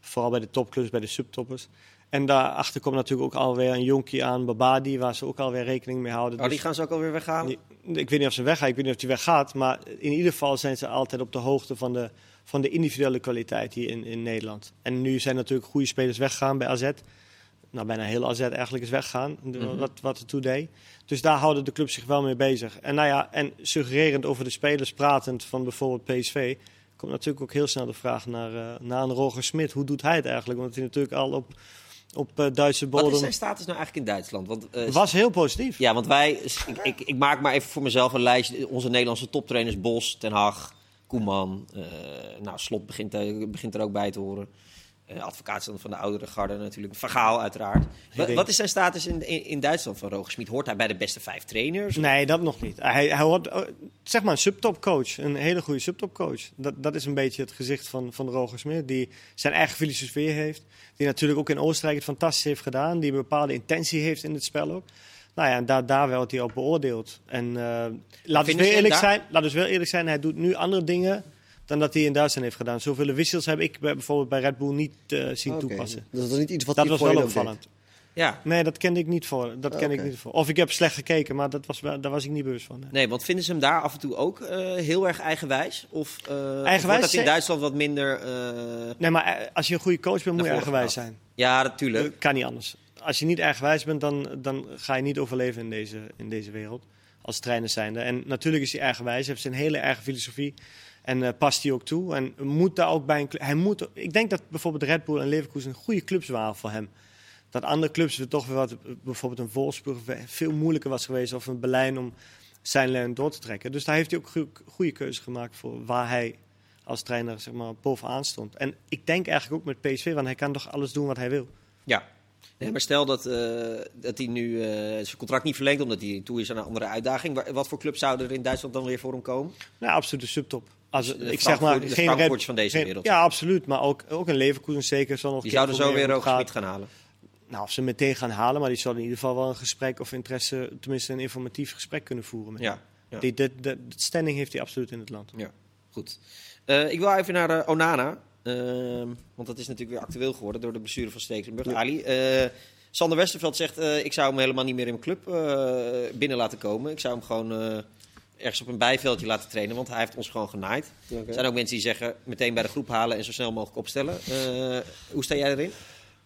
Vooral bij de topclubs, bij de subtoppers. En daarachter komt natuurlijk ook alweer een jonkie aan, Babadi, waar ze ook alweer rekening mee houden. Oh, die Dus gaan ze ook alweer weghalen? die- ik weet niet of ze weggaan, ik weet niet of hij weggaat. Maar in ieder geval zijn ze altijd op de hoogte van de, van de individuele kwaliteit hier in, in Nederland. En nu zijn natuurlijk goede spelers weggegaan bij AZ. Nou, bijna heel AZ eigenlijk is weggegaan, de- Mhm. wat, wat het toe deed. Dus daar houden de clubs zich wel mee bezig. En nou ja, en suggererend over de spelers pratend van bijvoorbeeld PSV... komt natuurlijk ook heel snel de vraag naar, eh, naar een Roger Smit. Hoe doet hij het eigenlijk? Want hij natuurlijk al op, op eh, Duitse Wat is bodem. zijn status nou eigenlijk in Duitsland? Want, eh, Was heel positief. Ja, want wij, ik, ik, ik maak maar even voor mezelf een lijstje. Onze Nederlandse toptrainers, Bos, Ten Hag, Koeman. nou, Slot begint, begint er ook bij te horen. Eh advocaat van de oudere garde natuurlijk. Vergaal uiteraard. Wat, is zijn status in, in, in Duitsland van Roger Smit? Hoort hij bij de beste vijf trainers? Nee, dat nog niet. Hij, hij hoort, eh, zeg maar een subtopcoach. Een hele goede subtopcoach. Dat, dat is een beetje het gezicht van, van Roger Smit. Die zijn eigen filosofie heeft. Die natuurlijk ook in Oostenrijk het fantastisch heeft gedaan. Die een bepaalde intentie heeft in het spel ook. Nou ja, en daar, daar werd hij op beoordeeld. En eh laat, dus weer eerlijk daar- zijn, laat dus wel eerlijk zijn, hij doet nu andere dingen dan dat hij in Duitsland heeft gedaan. Zoveel wissels heb ik bij- bijvoorbeeld bij Red Bull niet eh, zien toepassen. Dat was niet iets wat Dat was wel deed. opvallend. Ja. Nee, dat kende ik niet voor. Dat ken ik niet voor. Of ik heb slecht gekeken, maar dat was, daar was ik niet bewust van. nee. Nee, want vinden ze hem daar af en toe ook eh, heel erg eigenwijs? Of, eh, of Eigenwijs wordt dat in Duitsland wat minder... eh, Nee, maar als je een goede coach bent, moet je eigenwijs zijn. Ja, natuurlijk. Dat kan niet anders. Als je niet eigenwijs bent, dan, dan ga je niet overleven in deze, in deze wereld. Als trainer zijnde. En natuurlijk is hij eigenwijs. Hij heeft zijn hele eigen filosofie. En eh, past die ook toe. En moet daar ook bij een hij moet, Ik denk dat bijvoorbeeld Red Bull en Leverkusen goede clubs waren voor hem. Dat andere clubs weer toch weer wat, bijvoorbeeld een Wolfsburg veel moeilijker was geweest. Of een Berlijn om zijn lijn door te trekken. Dus daar heeft hij ook goe- goede keuze gemaakt voor waar hij als trainer zeg maar, bovenaan stond. En ik denk eigenlijk ook met PSV, want hij kan toch alles doen wat hij wil. Ja. Nee, maar stel dat, eh, dat hij nu eh, zijn contract niet verlengt omdat hij toe is aan een andere uitdaging. Wa- Wat voor club zouden er in Duitsland dan weer voor hem komen? Nou, absoluut de subtop. Als, ik zeg maar, de geen Red- van deze geen- wereld. Ja, absoluut. Maar ook, ook een Leverkusen zeker. Zal nog Die zouden zo weer Smit het gaan halen. Nou, of ze meteen gaan halen, maar die zullen in ieder geval wel een gesprek of interesse, tenminste een informatief gesprek kunnen voeren. Met. Ja, ja. Die, de, de, de standing heeft hij absoluut in het land. Ja, goed. Eh, ik wil even naar eh, Onana. Ehm, want dat is natuurlijk weer actueel geworden door de blessure van Stekelenburg. Ali, eh, Sander Westerveld zegt, ik zou hem helemaal niet meer in mijn club binnen laten komen. Ik zou hem gewoon ergens op een bijveldje laten trainen, want hij heeft ons gewoon genaaid. Er zijn ook mensen die zeggen, meteen bij de groep halen en zo snel mogelijk opstellen. Eh, hoe sta jij erin?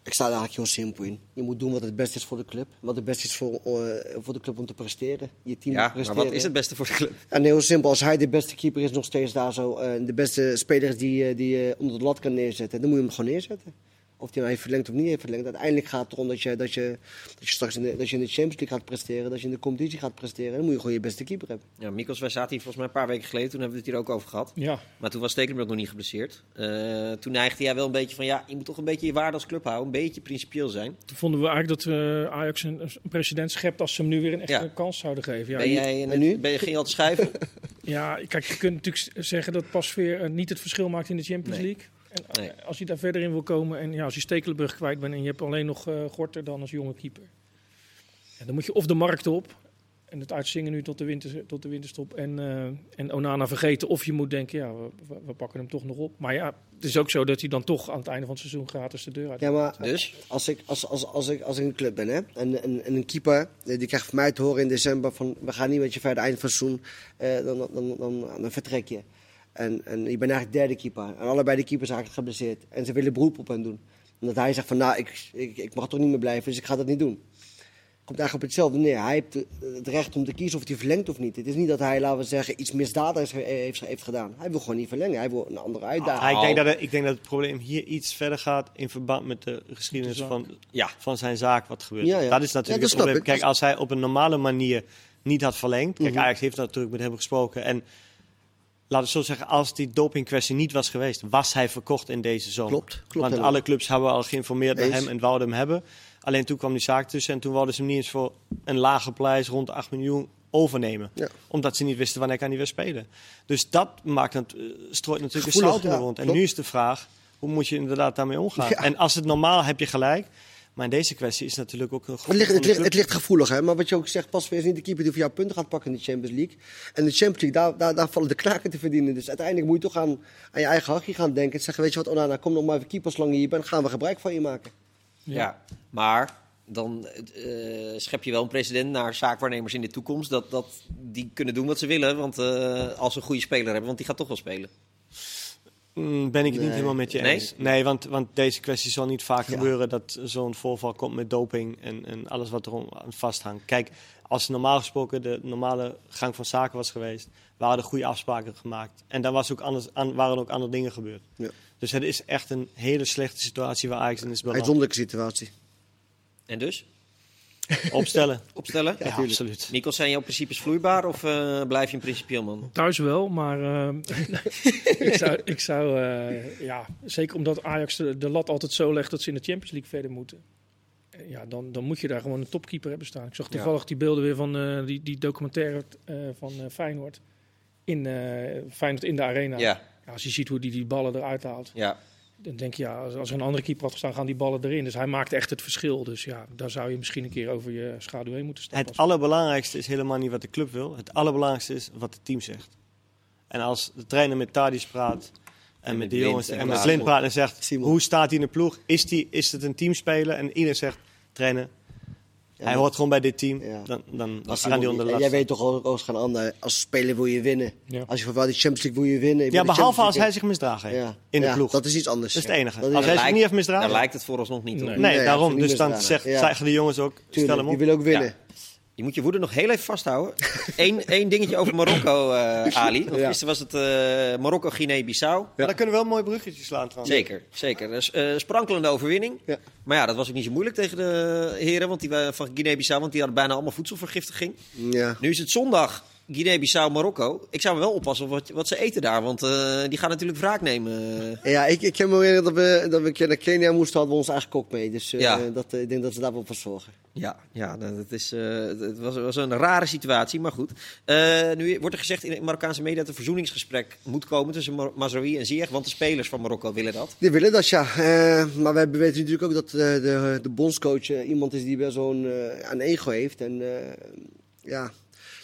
Ik sta er eigenlijk heel simpel in. Je moet doen wat het beste is voor de club. Wat het beste is voor, eh, voor de club om te presteren. Je team Ja, maar presteren. wat is het beste voor de club? En heel simpel, als hij de beste keeper is, nog steeds daar zo. eh, de beste speler is die, die je onder de lat kan neerzetten. Dan moet je hem gewoon neerzetten. Of hij nou heeft verlengd of niet heeft verlengd. Uiteindelijk gaat het erom dat je, dat je, dat je straks in de, dat je in de Champions League gaat presteren. Dat je in de competitie gaat presteren. Dan moet je gewoon je beste keeper hebben. Ja, Mikos, wij zaten hier volgens mij een paar weken geleden, toen hebben we het hier ook over gehad. Ja, Maar toen was Stekelenburg nog niet geblesseerd. Eh, toen neigde jij wel een beetje van, ja, je moet toch een beetje je waarde als club houden. Een beetje principieel zijn. toen vonden we eigenlijk dat eh, Ajax een, een precedent schept als ze hem nu weer een echte Ja. kans zouden geven. Ja, ben, jij, en nu? ben je, ging je al te schuiven? (laughs) ja, kijk, je kunt natuurlijk zeggen dat Pasveer eh, niet het verschil maakt in de Champions Nee. League. En eh, Nee. als je daar verder in wil komen en ja, als je Stekelenburg kwijt bent en je hebt alleen nog eh, Gorter dan als jonge keeper. Ja, dan moet je of de markt op en het uitzingen nu tot de, winter, tot de winterstop en, eh, en Onana vergeten. Of je moet denken, ja, we, we- we pakken hem toch nog op. Maar ja, het is ook zo dat hij dan toch aan het einde van het seizoen gratis de deur uit Ja, maar Dus? als ik, als, als, als, ik, als ik een club ben hè, en, en, en een keeper, die krijgt van mij te horen in december van we gaan niet met je verder eind van het seizoen, eh, dan, dan, dan, dan, dan vertrek je. En, en ik ben eigenlijk derde keeper. En allebei de keepers zijn eigenlijk geblesseerd. En ze willen beroep op hem doen. Omdat hij zegt van nou, ik, ik, ik mag toch niet meer blijven, dus ik ga dat niet doen. Komt eigenlijk op hetzelfde neer. Hij heeft het recht om te kiezen of hij verlengt of niet. Het is niet dat hij, laten we zeggen, iets misdadigs he- heeft, heeft gedaan. Hij wil gewoon niet verlengen. Hij wil een andere uitdaging. Ah, ik, denk dat het, ik denk dat het probleem hier iets verder gaat in verband met de geschiedenis De van, Ja. van zijn zaak wat gebeurt. Ja, ja. Dat is natuurlijk Ja, dat het probleem. ik. Kijk, als hij op een normale manier niet had verlengd. Kijk, Mhm. Ajax heeft natuurlijk met hem gesproken. En laten we zo zeggen, als die dopingkwestie niet was geweest, was hij verkocht in deze zomer. Klopt, klopt Want helemaal. alle clubs hebben al geïnformeerd naar hem en wouden hem hebben. Alleen toen kwam die zaak tussen en toen wilden ze hem niet eens voor een lage prijs rond de 8 miljoen overnemen. Ja. Omdat ze niet wisten wanneer kan hij weer spelen. Dus dat maakt het, eh, strooit natuurlijk een Gevoelig, zout in de ja, wond. En klopt. nu is de vraag, hoe moet je inderdaad daarmee omgaan? Ja. En als het normaal heb je gelijk. Maar in deze kwestie is natuurlijk ook een Het ligt, het, ligt, het ligt gevoelig, hè? maar wat je ook zegt, pas weer is niet de keeper die voor jou punten gaat pakken in de Champions League. En de Champions League, daar, daar, daar vallen de knaken te verdienen. Dus uiteindelijk moet je toch aan, aan je eigen hachje gaan denken. En zeggen, weet je wat, Onana, kom nog maar even keeper zolang je hier bent. gaan we gebruik van je maken. Ja. Maar dan eh, schep je wel een precedent naar zaakwaarnemers in de toekomst. Dat, dat die kunnen doen wat ze willen. Want eh, als ze een goede speler hebben, want die gaat toch wel spelen. Mm, ben ik het niet helemaal met je Nee? eens. Nee, want, want deze kwestie zal niet vaak Ja. gebeuren dat zo'n voorval komt met doping en, en alles wat er aan vasthangt. Kijk, als normaal gesproken de normale gang van zaken was geweest, waren er goede afspraken gemaakt. En dan was ook anders, aan, waren ook andere dingen gebeurd. Ja. Dus het is echt een hele slechte situatie waar Ajax in is beland. Uitzonderlijke situatie. En dus? Opstellen. (laughs) Opstellen? Ja, absoluut. Nikos, zijn jouw principes vloeibaar of eh, blijf je een principieel man? Thuis wel, maar eh, (laughs) ik zou, ik zou eh, ja, zeker omdat Ajax de, de lat altijd zo legt dat ze in de Champions League verder moeten. Ja, dan, dan moet je daar gewoon een topkeeper hebben staan. Ik zag toevallig die beelden weer van eh, die, die documentaire eh, van eh, Feyenoord. In, eh, Feyenoord in de arena. Ja, Ja, als je ziet hoe die die ballen eruit haalt. ja. Dan denk je, ja, als, er een andere keeper had gestaan, gaan die ballen erin. Dus hij maakt echt het verschil. Dus ja, daar zou je misschien een keer over je schaduw heen moeten stappen. Het allerbelangrijkste is helemaal niet wat de club wil. Het allerbelangrijkste is wat het team zegt. En als de trainer met Tadis praat en, met met de jongens en met. Blind praat en zegt Simon. hoe staat hij in de ploeg? Is, die, is het een teamspeler? En iedereen zegt trainer, hij hoort gewoon bij dit team. Ja. Dan, dan Als gaan die onder de jij last. weet toch ook als gaan ander. Als speler wil je winnen. Ja. Als je voor de Champions League wil je winnen. je Ja, behalve als hij zich League- in de ja, ploeg. Dat is iets anders. Dat is het enige. Als hij zich niet heeft misdragen. Daar lijkt het vooralsnog niet op. Nee. Nee, Nee, daarom. Dus niet dan zeggen de jongens ook, stel hem die op. wil ook winnen. Je moet je woede nog heel even vasthouden. (laughs) Eén één dingetje over Marokko, eh, Ali. Want Ja. gisteren was het eh, Marokko-Guinea-Bissau. Maar dan kunnen we wel een mooi bruggetje slaan trouwens. Zeker, zeker. Dus, eh, sprankelende overwinning. Ja. Maar ja, dat was ook niet zo moeilijk tegen de heren want die, waren van Guinea-Bissau. Want die hadden bijna allemaal voedselvergiftiging. Ja. Nu is het zondag Guinea-Bissau, Marokko. Ik zou me wel oppassen wat, wat ze eten daar. Want eh, die gaan natuurlijk wraak nemen. Ja, ik, ik heb me dat we, dat we naar Kenia moesten, hadden we ons eigen kok mee. Dus eh, Ja. dat, eh, ik denk dat ze daar wel voor zorgen. Ja, ja dat is, eh, het was, was een rare situatie, maar goed. Eh, nu wordt er gezegd in de Marokkaanse media dat er een verzoeningsgesprek moet komen tussen Mar- Mazraoui en Ziyech. Want de spelers van Marokko willen dat. Die willen dat, ja. Eh, maar wij weten natuurlijk ook dat eh, de, de bondscoach eh, iemand is die best zo'n eh, een ego heeft. En eh, ja,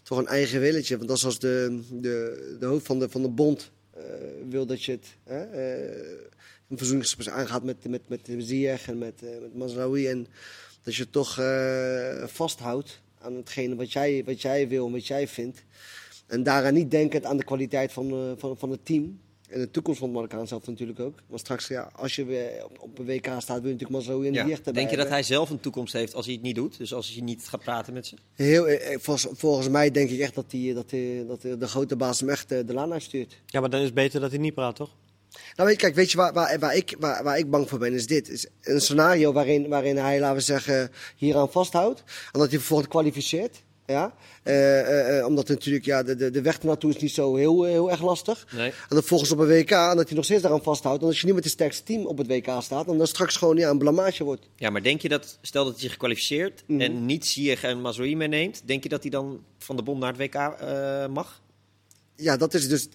toch een eigen willetje. Want als als de, de, de hoofd van de, van de bond eh, wil dat je het... eh, een verzoeningsgesprek aangaat met, met, met Ziyech en met, eh, met Mazraoui. En dat je toch vasthoudt aan hetgene wat jij, wat jij wil en wat jij vindt. En daaraan niet denkend aan de kwaliteit van, van, van het team. En de toekomst van het Marokkaan zelf natuurlijk ook. Want straks, ja, als je weer op, een WK staat, wil je natuurlijk maar zo in de Denk je dat hij zelf een toekomst heeft als hij het niet doet? Dus als hij niet gaat praten met ze? Heel, eh, volgens, volgens mij denk ik echt dat, die, dat, die, dat de, de grote baas hem echt eh, de laan uitstuurt. Ja, maar dan is het beter dat hij niet praat, toch? Nou, weet je, kijk, weet je waar, waar, waar, ik, waar, waar ik bang voor ben? Is dit. Is een scenario waarin, waarin hij, laten we zeggen, hieraan vasthoudt. En dat hij vervolgens kwalificeert. Ja? Eh, eh, eh, omdat natuurlijk, ja, de, de, de weg ernaartoe is niet zo heel, heel erg lastig. Nee. En dan volgens op een WK, en dat hij nog steeds daaraan vasthoudt. En als je niet met het sterkste team op het WK staat, dan dat straks gewoon ja, een blamage wordt. Ja, maar denk je dat, stel dat hij zich kwalificeert Mhm. en niet Ziyech en Mazraoui meeneemt, denk je dat hij dan van de bond naar het WK mag? Ja, dat is dus.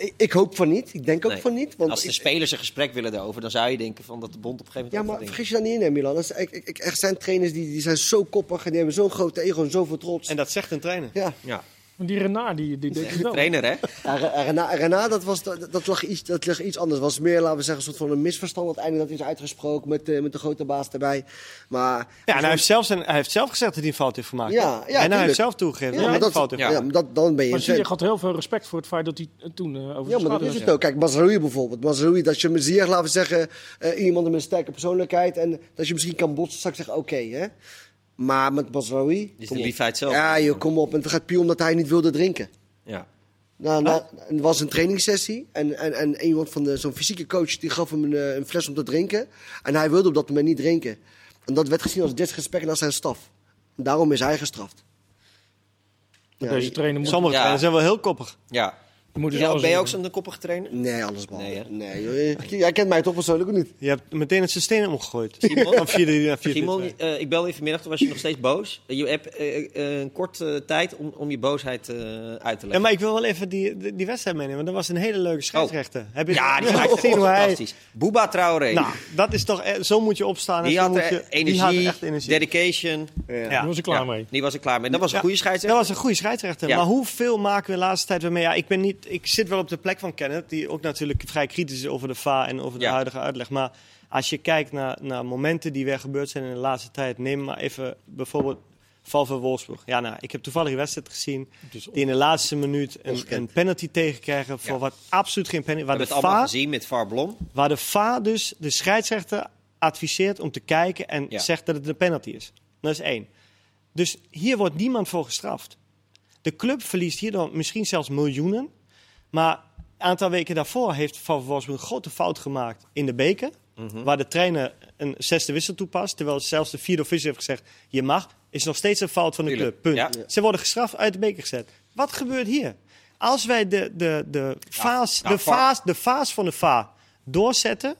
Ik, ik hoop van niet. Ik denk ook Nee. van niet. Want Als de ik- spelers een gesprek willen daarover, dan zou je denken van dat de bond op een gegeven Ja, moment... maar ook gaat vergis je daar niet in, hè, Milan. Dat is- ik, ik, ik- er zijn trainers die, die zijn zo koppig en die hebben zo'n grote ego en zoveel trots. En dat zegt een trainer. ja. Ja, Die Renard, die, die deed het wel. trainer hè? Ja, Rena, dat, was, dat, dat, lag iets, dat lag iets anders. Het was meer, laten we zeggen, een soort van een misverstand. Uiteindelijk dat is uitgesproken met, eh, met de grote baas erbij. Maar, Ja, en hij heeft, zelf zijn, hij heeft zelf gezegd dat hij een fout heeft gemaakt. Ja, ja, en hij heeft zelf toegegeven ja, dat maar hij een fout heeft ja, gemaakt. maar dat, dan ben je Maar Ziyech had heel veel respect voor het feit dat hij eh, toen eh, over Ja, maar dat is het ook. Kijk, Mazraoui bijvoorbeeld. Mazraoui, dat je met Ziyech, laten we zeggen, eh, iemand met een sterke persoonlijkheid. En dat je misschien kan botsen, straks zeggen, oké, hè. Maar met is kom de liefheid zelf. Ja, joh, kom op. En het gaat puur omdat hij niet wilde drinken. Ja. Nou, nou, het was een trainingssessie en, en, en iemand van de- zo'n fysieke coach die gaf hem een, eh, een fles om te drinken. En hij wilde op dat moment niet drinken. En dat werd gezien als disrespect naar zijn staf. En daarom is hij gestraft. Ja, Deze trainer moet, Sommige Ja. trainers zijn wel heel koppig. ja. Je moet dus Ja, ben je ook zo'n koppige trainer? Nee, alles behalve. Nee, Nee. Jij kent mij toch persoonlijk of niet? Je hebt meteen het systeem omgegooid. Simon? Van 4 naar 4 Simon, eh, ik belde je vanmiddag, toen was je nog steeds boos. Je hebt eh, eh, een korte tijd om, om je boosheid eh, uit te Ja, leggen. maar ik wil wel even die, die, die wedstrijd meenemen. want Dat was een hele leuke scheidsrechter. Heb je Oh. ja, die is gezien hoe hij... fantastisch. Booba Traoré. Nou, dat is toch... eh, Zo moet je opstaan. en die zo had moet er je, energie, die had er echt energie. dedication. Ja. Daar was ik klaar Ja, mee. Die was er klaar mee. Dat was een Ja, goede Dat scheidsrechter. was een goede scheidsrechter. Ja. Maar hoeveel maken we de laatste tijd weer mee? Ja, ik, ben niet, ik zit wel op de plek van Kenneth, die ook natuurlijk vrij kritisch is over de VA en over de Ja. huidige uitleg. Maar als je kijkt naar, naar momenten die weer gebeurd zijn in de laatste tijd, neem maar even bijvoorbeeld val van Wolfsburg. Ja, nou, ik heb toevallig een wedstrijd gezien Dus die in de laatste minuut een, een penalty tegenkrijgen voor Ja. wat absoluut geen penalty. We Waar hebben de, het allemaal VA, gezien met VAR Blom. waar de VA dus de scheidsrechter adviseert om te kijken en Ja. zegt dat het een penalty is. Dat is één. Dus hier wordt niemand voor gestraft. De club verliest hierdoor misschien zelfs miljoenen. Maar een aantal weken daarvoor heeft Van Wolfsburg een grote fout gemaakt in de beker. Mhm. Waar de trainer een zesde wissel toepast, terwijl zelfs de vierde officier heeft gezegd, je mag, is nog steeds een fout van de Tuurlijk, club. Punt. ja. Ze worden gestraft, uit de beker gezet. Wat gebeurt hier? Als wij de, de, de, faas, nou, de, faas, de faas van de VAR doorzetten,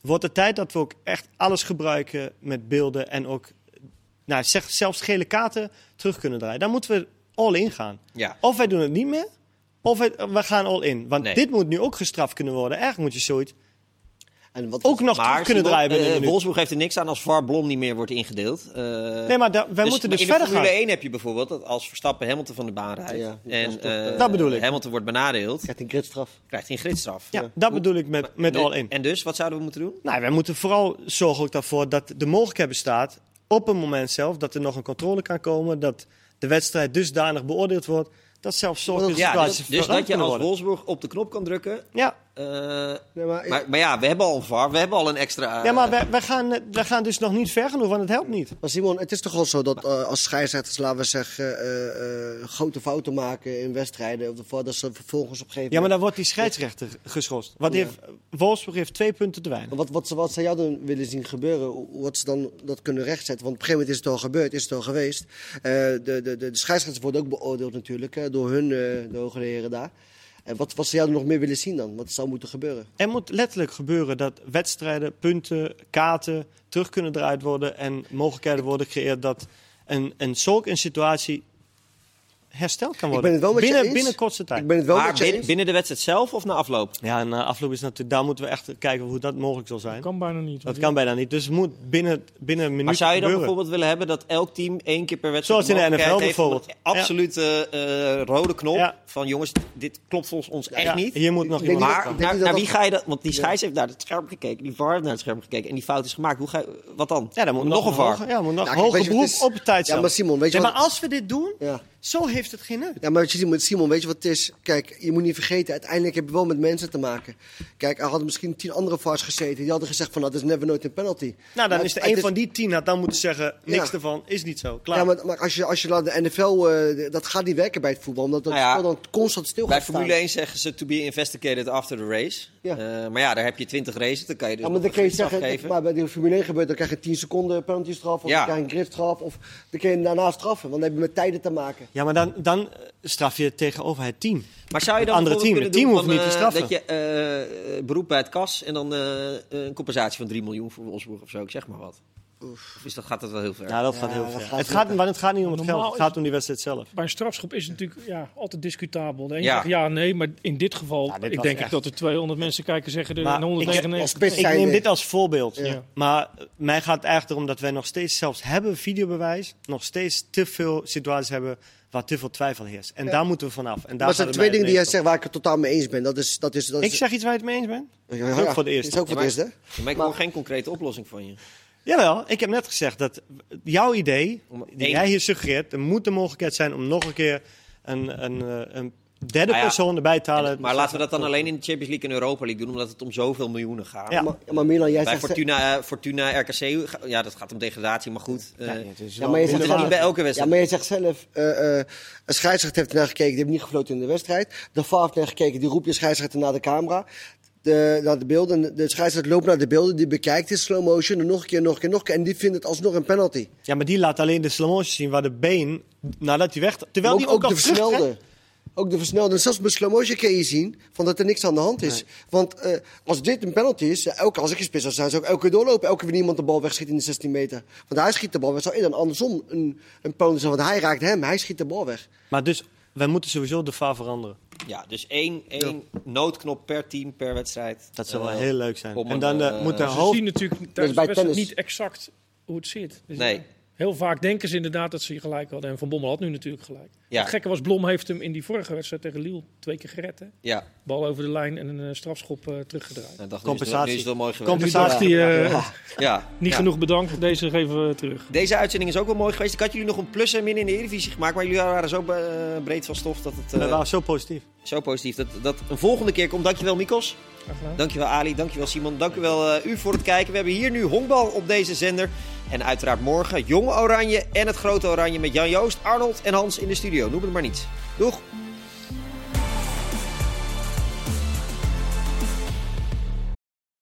wordt het tijd dat we ook echt alles gebruiken met beelden en ook nou, zeg, zelfs gele kaarten terug kunnen draaien. Dan moeten we all in gaan. Ja. Of wij doen het niet meer, of we gaan all in. Want Nee. dit moet nu ook gestraft kunnen worden. Eigenlijk moet je zoiets En wat ook nog terug Maar kunnen draaien. Wolfsburg heeft er niks aan als VAR Blom niet meer wordt ingedeeld. Eh, Nee, maar da- wij moeten dus in verder Formule gaan. 1 heb je bijvoorbeeld dat als Verstappen Hamilton van de baan rijdt Ja, en eh, Dat bedoel ik. Hamilton wordt benadeeld, krijgt een gridstraf. krijgt hij een gridstraf. Ja, dat bedoel ik met, met all in. En dus, wat zouden we moeten doen? Nou, wij moeten vooral zorgen ook daarvoor dat de mogelijkheid bestaat op een moment zelf dat er nog een controle kan komen, dat de wedstrijd dusdanig beoordeeld wordt, dat zelfs sommige Ja, dus, dus dat je als. Wolfsburg op de knop kan drukken. Ja, eh, Nee, maar, maar, maar ja, we hebben al een VAR, we hebben al een extra... ja, maar wij, wij, gaan, wij gaan dus nog niet ver genoeg, want het helpt niet. maar Simon, het is toch wel zo dat eh, als scheidsrechters, laten we zeggen, eh, eh, grote fouten maken in wedstrijden, dat ze vervolgens op een gegeven Ja, maar dan wordt die scheidsrechter geschorst. Want die Ja. heeft, Wolfsburg heeft twee punten te weinig. Wat, wat, ze- wat zou jou dan willen zien gebeuren? Hoe wat ze dan dat kunnen rechtzetten? Want op een gegeven moment is het al gebeurd, is het al geweest. Eh, de, de, de, de scheidsrechters worden ook beoordeeld natuurlijk, door hun, eh, de hoge heren daar. En wat, wat zou jou er nog meer willen zien dan? Wat zou moeten gebeuren? Er moet letterlijk gebeuren dat wedstrijden, punten, kaarten terug kunnen draaid worden en mogelijkheden worden gecreëerd dat een, een zulk een situatie hersteld kan Ik worden. ben het wel met je binnen, eens. binnen kortste tijd. Ik ben het wel maar met je binnen, eens. binnen de wedstrijd zelf of na afloop? Ja, en na afloop is natuurlijk, daar moeten we echt kijken hoe dat mogelijk zal zijn. kan bijna niet. Dat kan bijna niet. Dus het moet binnen, binnen een minuut Maar zou je dan gebeuren. bijvoorbeeld willen hebben dat elk team één keer per wedstrijd... Zoals in de NFL bijvoorbeeld. een Absolute eh, rode knop Ja. van jongens, dit klopt volgens ons echt Ja, niet. Hier moet nog iemand Maar naar, dat wie dat- ga je dat? Want die scheids heeft naar het scherm gekeken, die VAR heeft naar het scherm gekeken en die fout is gemaakt. Hoe ga je, wat dan? Ja, dan moet nog een VAR. Ja, moet nog hoger beroep het is? op tijd Ja, maar Simon, weet je maar als we dit doen, Ja. Zo heeft het geen nut. Ja, maar Simon, Simon, weet je wat het is? Kijk, je moet niet vergeten, uiteindelijk heb je wel met mensen te maken. Kijk, er hadden misschien tien andere VARs gezeten. Die hadden gezegd van, dat is never nooit een penalty. Nou, dan Maar is er het een van die tien had dan moeten zeggen, niks Ja. ervan, is niet zo. Klaar. Ja, maar, maar als je, als je naar de NFL, eh, dat gaat niet werken bij het voetbal. Omdat dat Nou ja, dan constant stil Bij gaat staan. Formule 1 zeggen ze to be investigated after the race. Ja. Eh, maar ja, daar heb je 20 races, dan kan je dus Ja, maar dan kun je zeggen, geven. maar bij de Formule 1 gebeurt, dan krijg je 10 seconden penalty straf, of Ja. dan krijg je een gridstraf, of dan kun je daarna straffen. Want dan heb je met tijden te maken. Ja, maar dan, dan eh, straf je tegenover het team. Maar zou je dan andere team, het team hoeft niet te eh, Dat je eh, beroep bij het kas en dan eh, een compensatie van 3 miljoen voor Wolfsburg of zo, ik zeg maar wat. Of is dat, gaat dat wel heel ver? Ja, dat Ja, gaat heel dat ver. gaat het, gaat, maar het gaat niet om het Normaal geld, het gaat om die wedstrijd zelf. Bij een strafschop is het natuurlijk ja, altijd discutabel. De Ja. zegt ja, nee, maar in dit geval, Ja, dit ik denk echt- dat er 200 mensen kijken zeggen er Maar en als 199. spits Ik zijn neem dit als voorbeeld. Ja. Maar eh, mij gaat het eigenlijk erom dat wij nog steeds, zelfs hebben videobewijs, nog steeds te veel situaties hebben waar te veel twijfel heerst. En daar moeten we vanaf. En daar maar er zijn het twee dingen die jij het zegt waar ik het totaal mee eens ben. Dat is, dat is, dat is. Ik zeg iets waar je het mee eens bent. ja, dat is ook voor de eerste. is ook voor het maar- eerste. maar ik hoor geen concrete oplossing van je. Jawel, ik heb net gezegd dat jouw idee, die jij hier suggereert, er moet de mogelijkheid zijn om nog een keer een, een, eh, een derde Nou ja, persoon erbij te halen. Maar laten we dat dan alleen in de Champions League en Europa League doen, omdat het om zoveel miljoenen gaat. Ja. Maar, maar Milan, jij Bij zegt... Fortuna, eh, Fortuna RKC, ja, dat gaat om degradatie, maar goed. eh, Ja, Ja, maar je zegt zelf- niet bij elke Ja, wedstrijd. maar je zegt zelf, eh, eh, een scheidsrechter heeft ernaar gekeken, die heeft niet gefloten in de wedstrijd. De VAR heeft naar gekeken, die roept je scheidsrechter naar de camera. De, naar de beelden. De scheidsrechter loopt naar de beelden, die bekijkt in slow motion. En nog een keer, nog een keer, nog een keer. En die vindt het alsnog een penalty. Ja, maar die laat alleen de slow motion zien waar de been, nadat hij weg... Terwijl Maar die ook, ook, ook al de versnelde. Ook de versnelde. Zelfs bij slow motion kun je zien van dat er niks aan de hand is. Want eh, als dit een penalty is, ja, elke, als ik spits zou zijn, zou ik elke keer doorlopen. Elke keer iemand de bal wegschiet in de 16 meter. Want hij schiet de bal weg. Zou dan andersom een, een penalty zijn? Want hij raakt hem, hij schiet de bal weg. Maar dus, wij moeten sowieso de VAR veranderen. Ja, dus één, één noodknop per team, per wedstrijd. Dat zou wel Eh, heel leuk zijn. En dan eh, eh, moet de Ze hoofd... zien natuurlijk tijdens bij de wedstrijd tennis. niet exact hoe het zit. Dus Nee. ja, Heel vaak denken ze inderdaad dat ze gelijk hadden. En Van Bommel had nu natuurlijk gelijk. Ja. Het gekke was, Blom heeft hem in die vorige wedstrijd tegen Lille twee keer gered. Hè? Ja, Bal over de lijn en een eh, strafschop eh, teruggedraaid. dacht, Compensatie. Is wel mooi geweest. Compensatie. hij, eh, Ja. niet Ja. genoeg bedankt, deze geven we terug. Deze uitzending is ook wel mooi geweest. Ik had jullie nog een plus en min in de Eredivisie gemaakt. Maar jullie waren zo breed van stof dat het We waren zo positief. zo positief dat dat een volgende keer komt. Dankjewel Mikos. Dankjewel Ali. Dankjewel Simon. Dankjewel eh u voor het kijken. We hebben hier nu honkbal op deze zender. En uiteraard morgen Jong Oranje en het Grote Oranje met Jan Joost, Arnold en Hans in de studio. Noem het maar niet. Doeg!